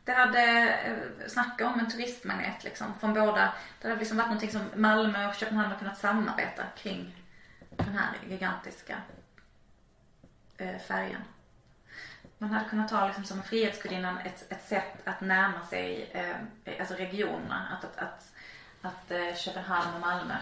Det hade, eh, snacka om en turistmagnet liksom från båda. Det hade liksom varit någonting som Malmö och Köpenhamn har kunnat samarbeta kring den här gigantiska eh, färjan. Man hade kunnat ta liksom som Frihetsgudinnan ett, ett sätt att närma sig eh, alltså regionerna. Att, att, att, att eh, Köpenhamn och Malmö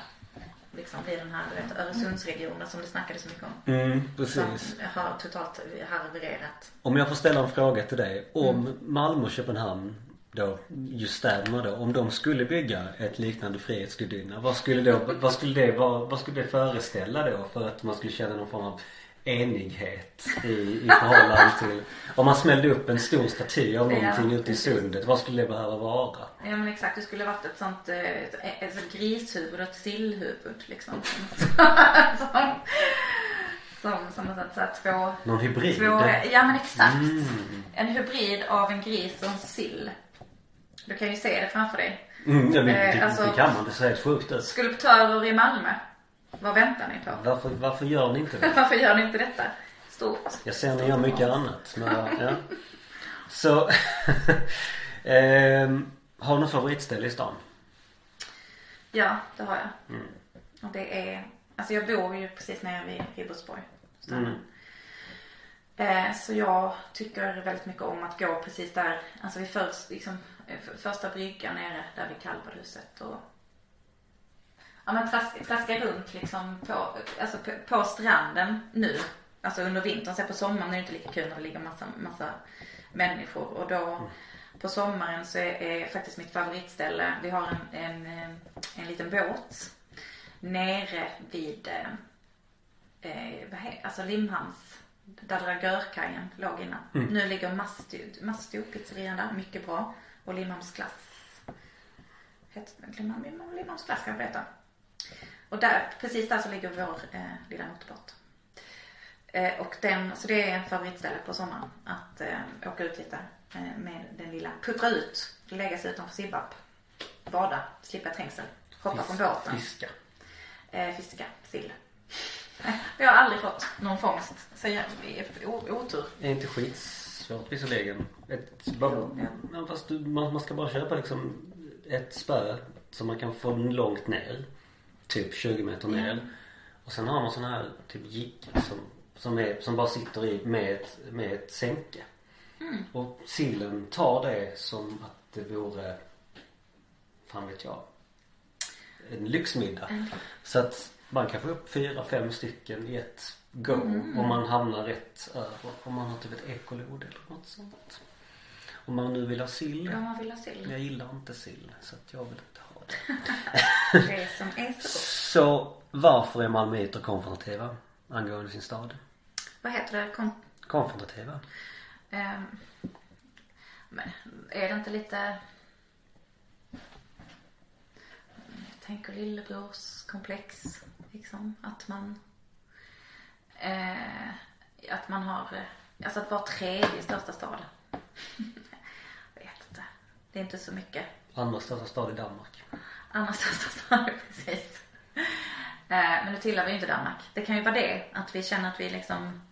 liksom blir den här du vet, Öresundsregionen som det snackades så mycket om. Mm, Som precis. har totalt havererat. Om jag får ställa en fråga till dig. Om Mm. Malmö och Köpenhamn då, just städerna då. Om de skulle bygga ett liknande Frihetsgudinna. Vad skulle, då, vad, skulle det vara, vad skulle det föreställa då för att man skulle känna någon form av enighet i, i förhållande till om man smällde upp en stor staty av Ja, någonting ute i sundet. Vad skulle det behöva vara? Ja men exakt, det skulle varit ett sånt eh, ett, ett, ett grishuvud och ett sillhuvud liksom. som, som, som ett så här två, Någon hybrid? två, ja men exakt. Mm. En hybrid av en gris och en sill. Du kan ju se det framför dig. Mm, ja, men Eh, det, alltså- det kan man. Det ser helt sjukt ut. Skulptörer i Malmö. Vad väntar ni på? Varför, varför gör ni inte det? Varför gör ni inte detta? Stort. Jag ser ni gör mycket annat. Men, ja. Så. ehm, har du något favoritställe i stan? Ja, det har jag. Mm. Och det är, alltså jag bor ju precis nere vid Ribersborg. Mm. Eh, så jag tycker väldigt mycket om att gå precis där, alltså vid först, liksom, eh, första bryggan nere där vid kallbadhuset och Ja men traska, traska runt liksom på, alltså på, på stranden nu. Alltså under vintern, sen på sommaren är det inte lika kul när det ligger massa, massa människor och då, på sommaren så är, är faktiskt mitt favoritställe, vi har en, en, en liten båt nere vid, eh, vad heter, alltså Limhamns, där Dragörkajen låg innan. Nu ligger Mastio, Mastio pizzerian där, mycket bra. Och Limhamns glass. Heter Limhamn, Limhamns glass kan jag berätta. Och där, precis där så ligger vår eh, lilla motorbåt. Eh, och den, så det är en favoritställe på sommaren. Att eh, åka ut lite eh, med den lilla, puttra ut, lägga sig utanför Sibbap. Bada, slippa trängsel, hoppa från båten. Fiska. Eh, fiska, sill. Vi har aldrig fått någon fångst. Så jag, otur. Det är inte skitsvårt visserligen. Ett, bara, ja. fast du, man, man ska bara köpa liksom ett spö som man kan få långt ner. Typ 20 meter ner. Och sen har man sån här typ jigg som, som, är, som bara sitter i med ett, med ett sänke. Mm. Och sillen tar det som att det vore, fan vet jag, en lyxmiddag. Så att man kan få upp fyra, fem stycken i ett go Mm. om man hamnar rätt över. Om man har typ ett ekolod eller något sånt. Om man nu vill ha sill. Om man vill ha sill. Jag gillar inte sill så att jag vill inte ha det. Som är så. Så varför är malmöiter konfrontativa angående sin stad? Vad heter det? Kon- Konfrontativa? ehm, men är det inte lite... Jag tänker lillebrors komplex. Liksom. Att man... Eh, att man har... eh, Alltså att vara tredje största stad. Jag vet inte. Det är inte så mycket. Andra största stad i Danmark. Andra största stad, precis. Eh, Men nu tillhör vi ju inte Danmark. Det kan ju vara det, att vi känner att vi liksom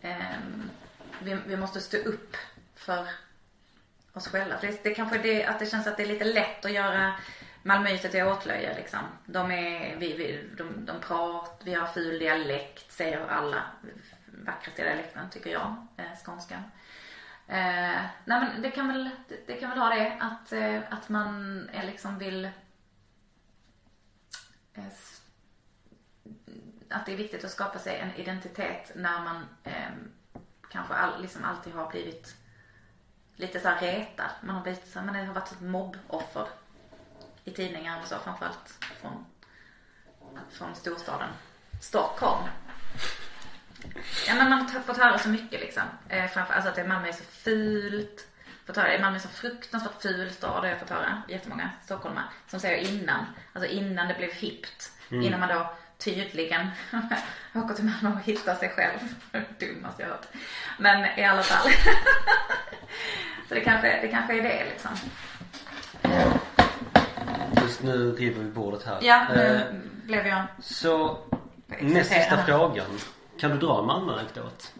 ehm, vi, vi måste stå upp för oss själva. För det, det kanske är det, att det känns att det är lite lätt att göra Malmöiter till åtlöje liksom. De är, vi, vi, de, de pratar, vi har ful dialekt, säger alla. Vackraste dialekten tycker jag, eh, skånskan. Eh, nej men det kan väl, det, det kan väl ha det att, eh, att man är liksom vill eh, att det är viktigt att skapa sig en identitet när man eh, kanske all, liksom alltid har blivit lite så här retad. Man har blivit så här, man har varit ett mobboffer i tidningar och så framförallt från, från storstaden Stockholm. Ja men man har fått höra så mycket liksom. Eh, framför, alltså att det- Malmö är så fult. Fått höra, Malmö är så fruktansvärt ful stad har jag fått höra. Jättemånga stockholmare som säger innan. Alltså innan det blev hippt. Innan man då tydligen åker till Malmö och hittar sig själv. Dummaste jag hört. Men i alla fall. så det kanske, det kanske är det liksom. Just nu river vi bordet här. Ja, Eh, nu blev jag Så näst sista frågan. Kan du dra en Malmö-anekdot?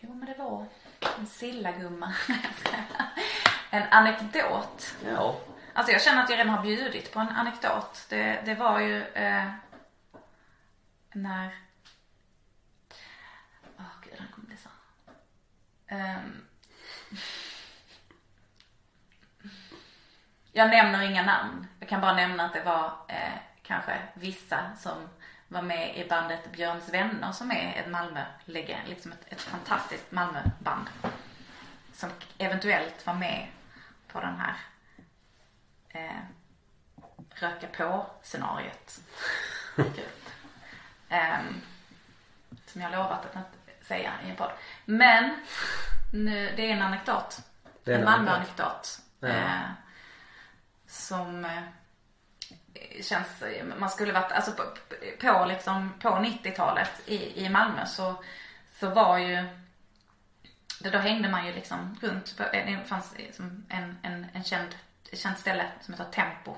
Jo men det var en sillagumma. en anekdot. Ja. Alltså jag känner att jag redan har bjudit på en anekdot. Det, det var ju eh, när... Åh gud, den kommer bli så. Ehm. Jag nämner inga namn. Jag kan bara nämna att det var eh, kanske vissa som var med i bandet Björns vänner som är ett Malmö liksom ett, ett fantastiskt Malmöband. Som eventuellt var med på den här eh, röka på scenariet. Ehm, som jag lovat att inte säga i en podd. Men nu, det är en anekdot. Det är en en Malmö-anekdot. Ja. Eh, som eh, känns, man skulle varit, alltså på, på liksom, på 90-talet i, i Malmö så, så var ju då hängde man ju liksom runt på, det fanns liksom en, en, en känd, ett känt ställe som heter Tempo.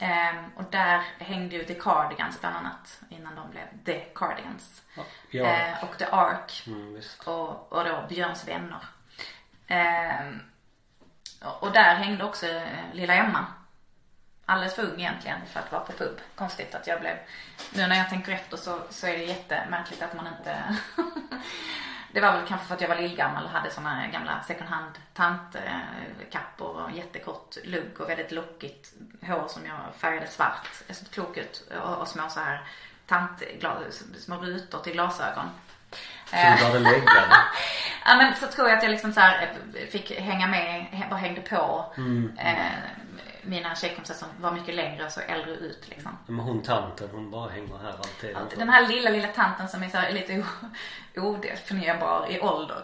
Ehm, och där hängde ju The Cardigans bland annat innan de blev The Cardigans. Ja. Eh, och The Ark Mm, och, och då Björns vänner. Ehm, och, där hängde också eh, lilla Emma. Alldeles för ung egentligen för att vara på pub. Konstigt att jag blev... Nu när jag tänker efter så, så är det jättemärkligt att man inte... det var väl kanske för att jag var lillgammal och hade såna gamla second hand tantkappor och jättekort lugg och väldigt lockigt hår som jag färgade svart. Jag såg klok ut och, och små så här tantglas, små rutor till glasögon. Så du den. Ja men så tror jag att jag liksom så här eh, fick hänga med, bara hängde på. Eh, mina tjejkompisar som var mycket längre och så äldre ut liksom. Men hon tanten hon bara hänger här alltid. Den här lilla, lilla tanten som är så här lite odefinierbar i ålder.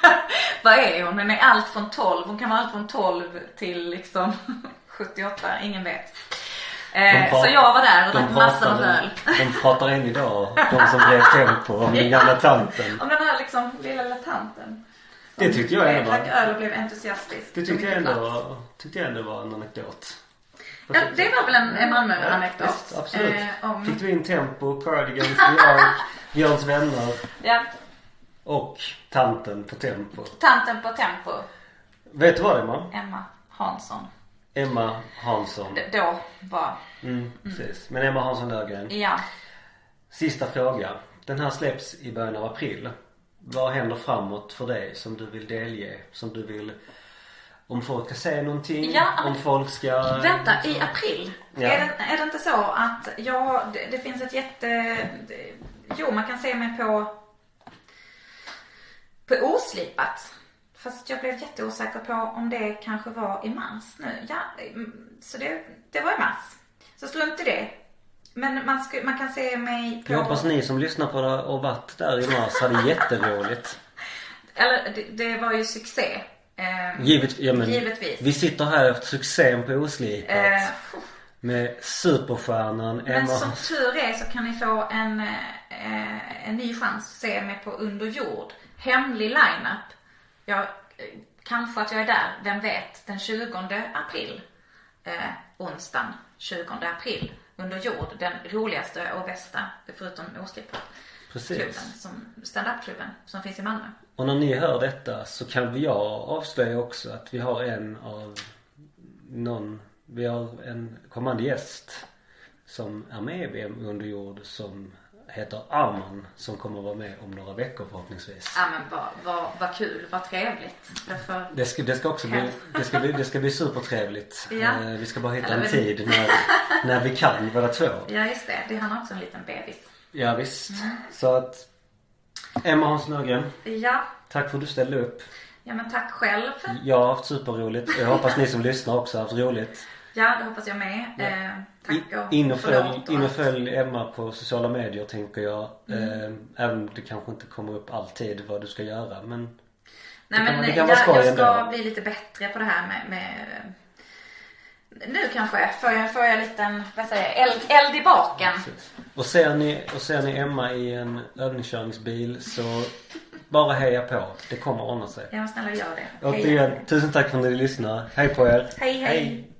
Vad är hon? Hon är allt från 12. Hon kan vara allt från 12 till liksom 78. Ingen vet. De Eh, pratar- så jag var där och drack massor av pratar- öl. De pratar än idag, de som blev Tempo, om den gamla tanten. Om den här liksom lilla, lilla tanten. Det tyckte jag ändå var, öl och blev entusiastisk. det tyckte jag ändå, var- tyckte jag ändå var en anekdot. Ja, det var väl en, en Malmö-anekdot. Visst, absolut. Eh, om, Fick du in Tempo, Cardigans, Björk, Björns vänner ja, och tanten på Tempo. tanten på Tempo, Vet du vad Emma? Emma Hansson. Emma Hansson. D- Då var, Mm, precis. Men Emma Hansson Löfgren. ja. Sista fråga. Den här släpps i början av april. Vad händer framåt för dig som du vill delge? Som du vill... Om folk ska se någonting? Ja, om folk ska... Vänta, i april? Ja. Är, det, är det inte så att jag, det, det finns ett jätte... Jo, man kan se mig på... På oslipat. Fast jag blev jätteosäker på om det kanske var i mars nu. Ja, mm, så det, det var i mars. Så strunt i det. Men man, sku, man kan se mig på... Jag hoppas ni som lyssnar på det och varit där i mars hade jätteroligt. Eller det, det var ju succé. Eh, Givet, ja, men, Givetvis. Vi sitter här efter succén på Oslipat. eh, Med superstjärnan Men Emma. som tur är så kan ni få en, eh, en ny chans att se mig på Under jord. Hemlig lineup. Jag, kanske att jag är där, vem vet, den 20 april. Eh, onsdagen 20 april. Under jord, den roligaste och bästa, förutom Oslipat. Precis. Klubben, som, stand-up-klubben som finns i Malmö. Och när ni hör detta så kan jag avslöja också att vi har en av någon, vi har en kommande gäst som är med i VM under jord som heter Arman som kommer vara med om några veckor förhoppningsvis. Ja men vad, vad, vad kul, vad trevligt. Därför, Det ska, det ska också bli, det ska bli, det ska bli supertrevligt. Ja. Eh, Vi ska bara hitta Eller en tid när, när vi kan båda två. ja just det, det har också en liten bebis. Ja visst. Så att Emma Hans Nörgren, Ja, tack för att du ställde upp. ja men tack själv. Jag har haft superroligt. Jag hoppas ni som lyssnar också har haft roligt. Ja, det hoppas jag med. Eh, In och, följ, förlåt och in och allt. följ Emma på sociala medier tänker jag. Mm. Eh, även om det kanske inte kommer upp alltid vad du ska göra men Nej det kan men det kan jag, jag ska ändå. bli lite bättre på det här med, med nu kanske får jag, får jag lite en, vad säger jag, eld, eld i baken. Och ser ni, och ser ni Emma i en övningskörningsbil så bara heja på. Det kommer ordna sig. Ja, snälla gör det. Hej. Återigen, tusen tack för att ni lyssnar. Hej på er. Hej, hej.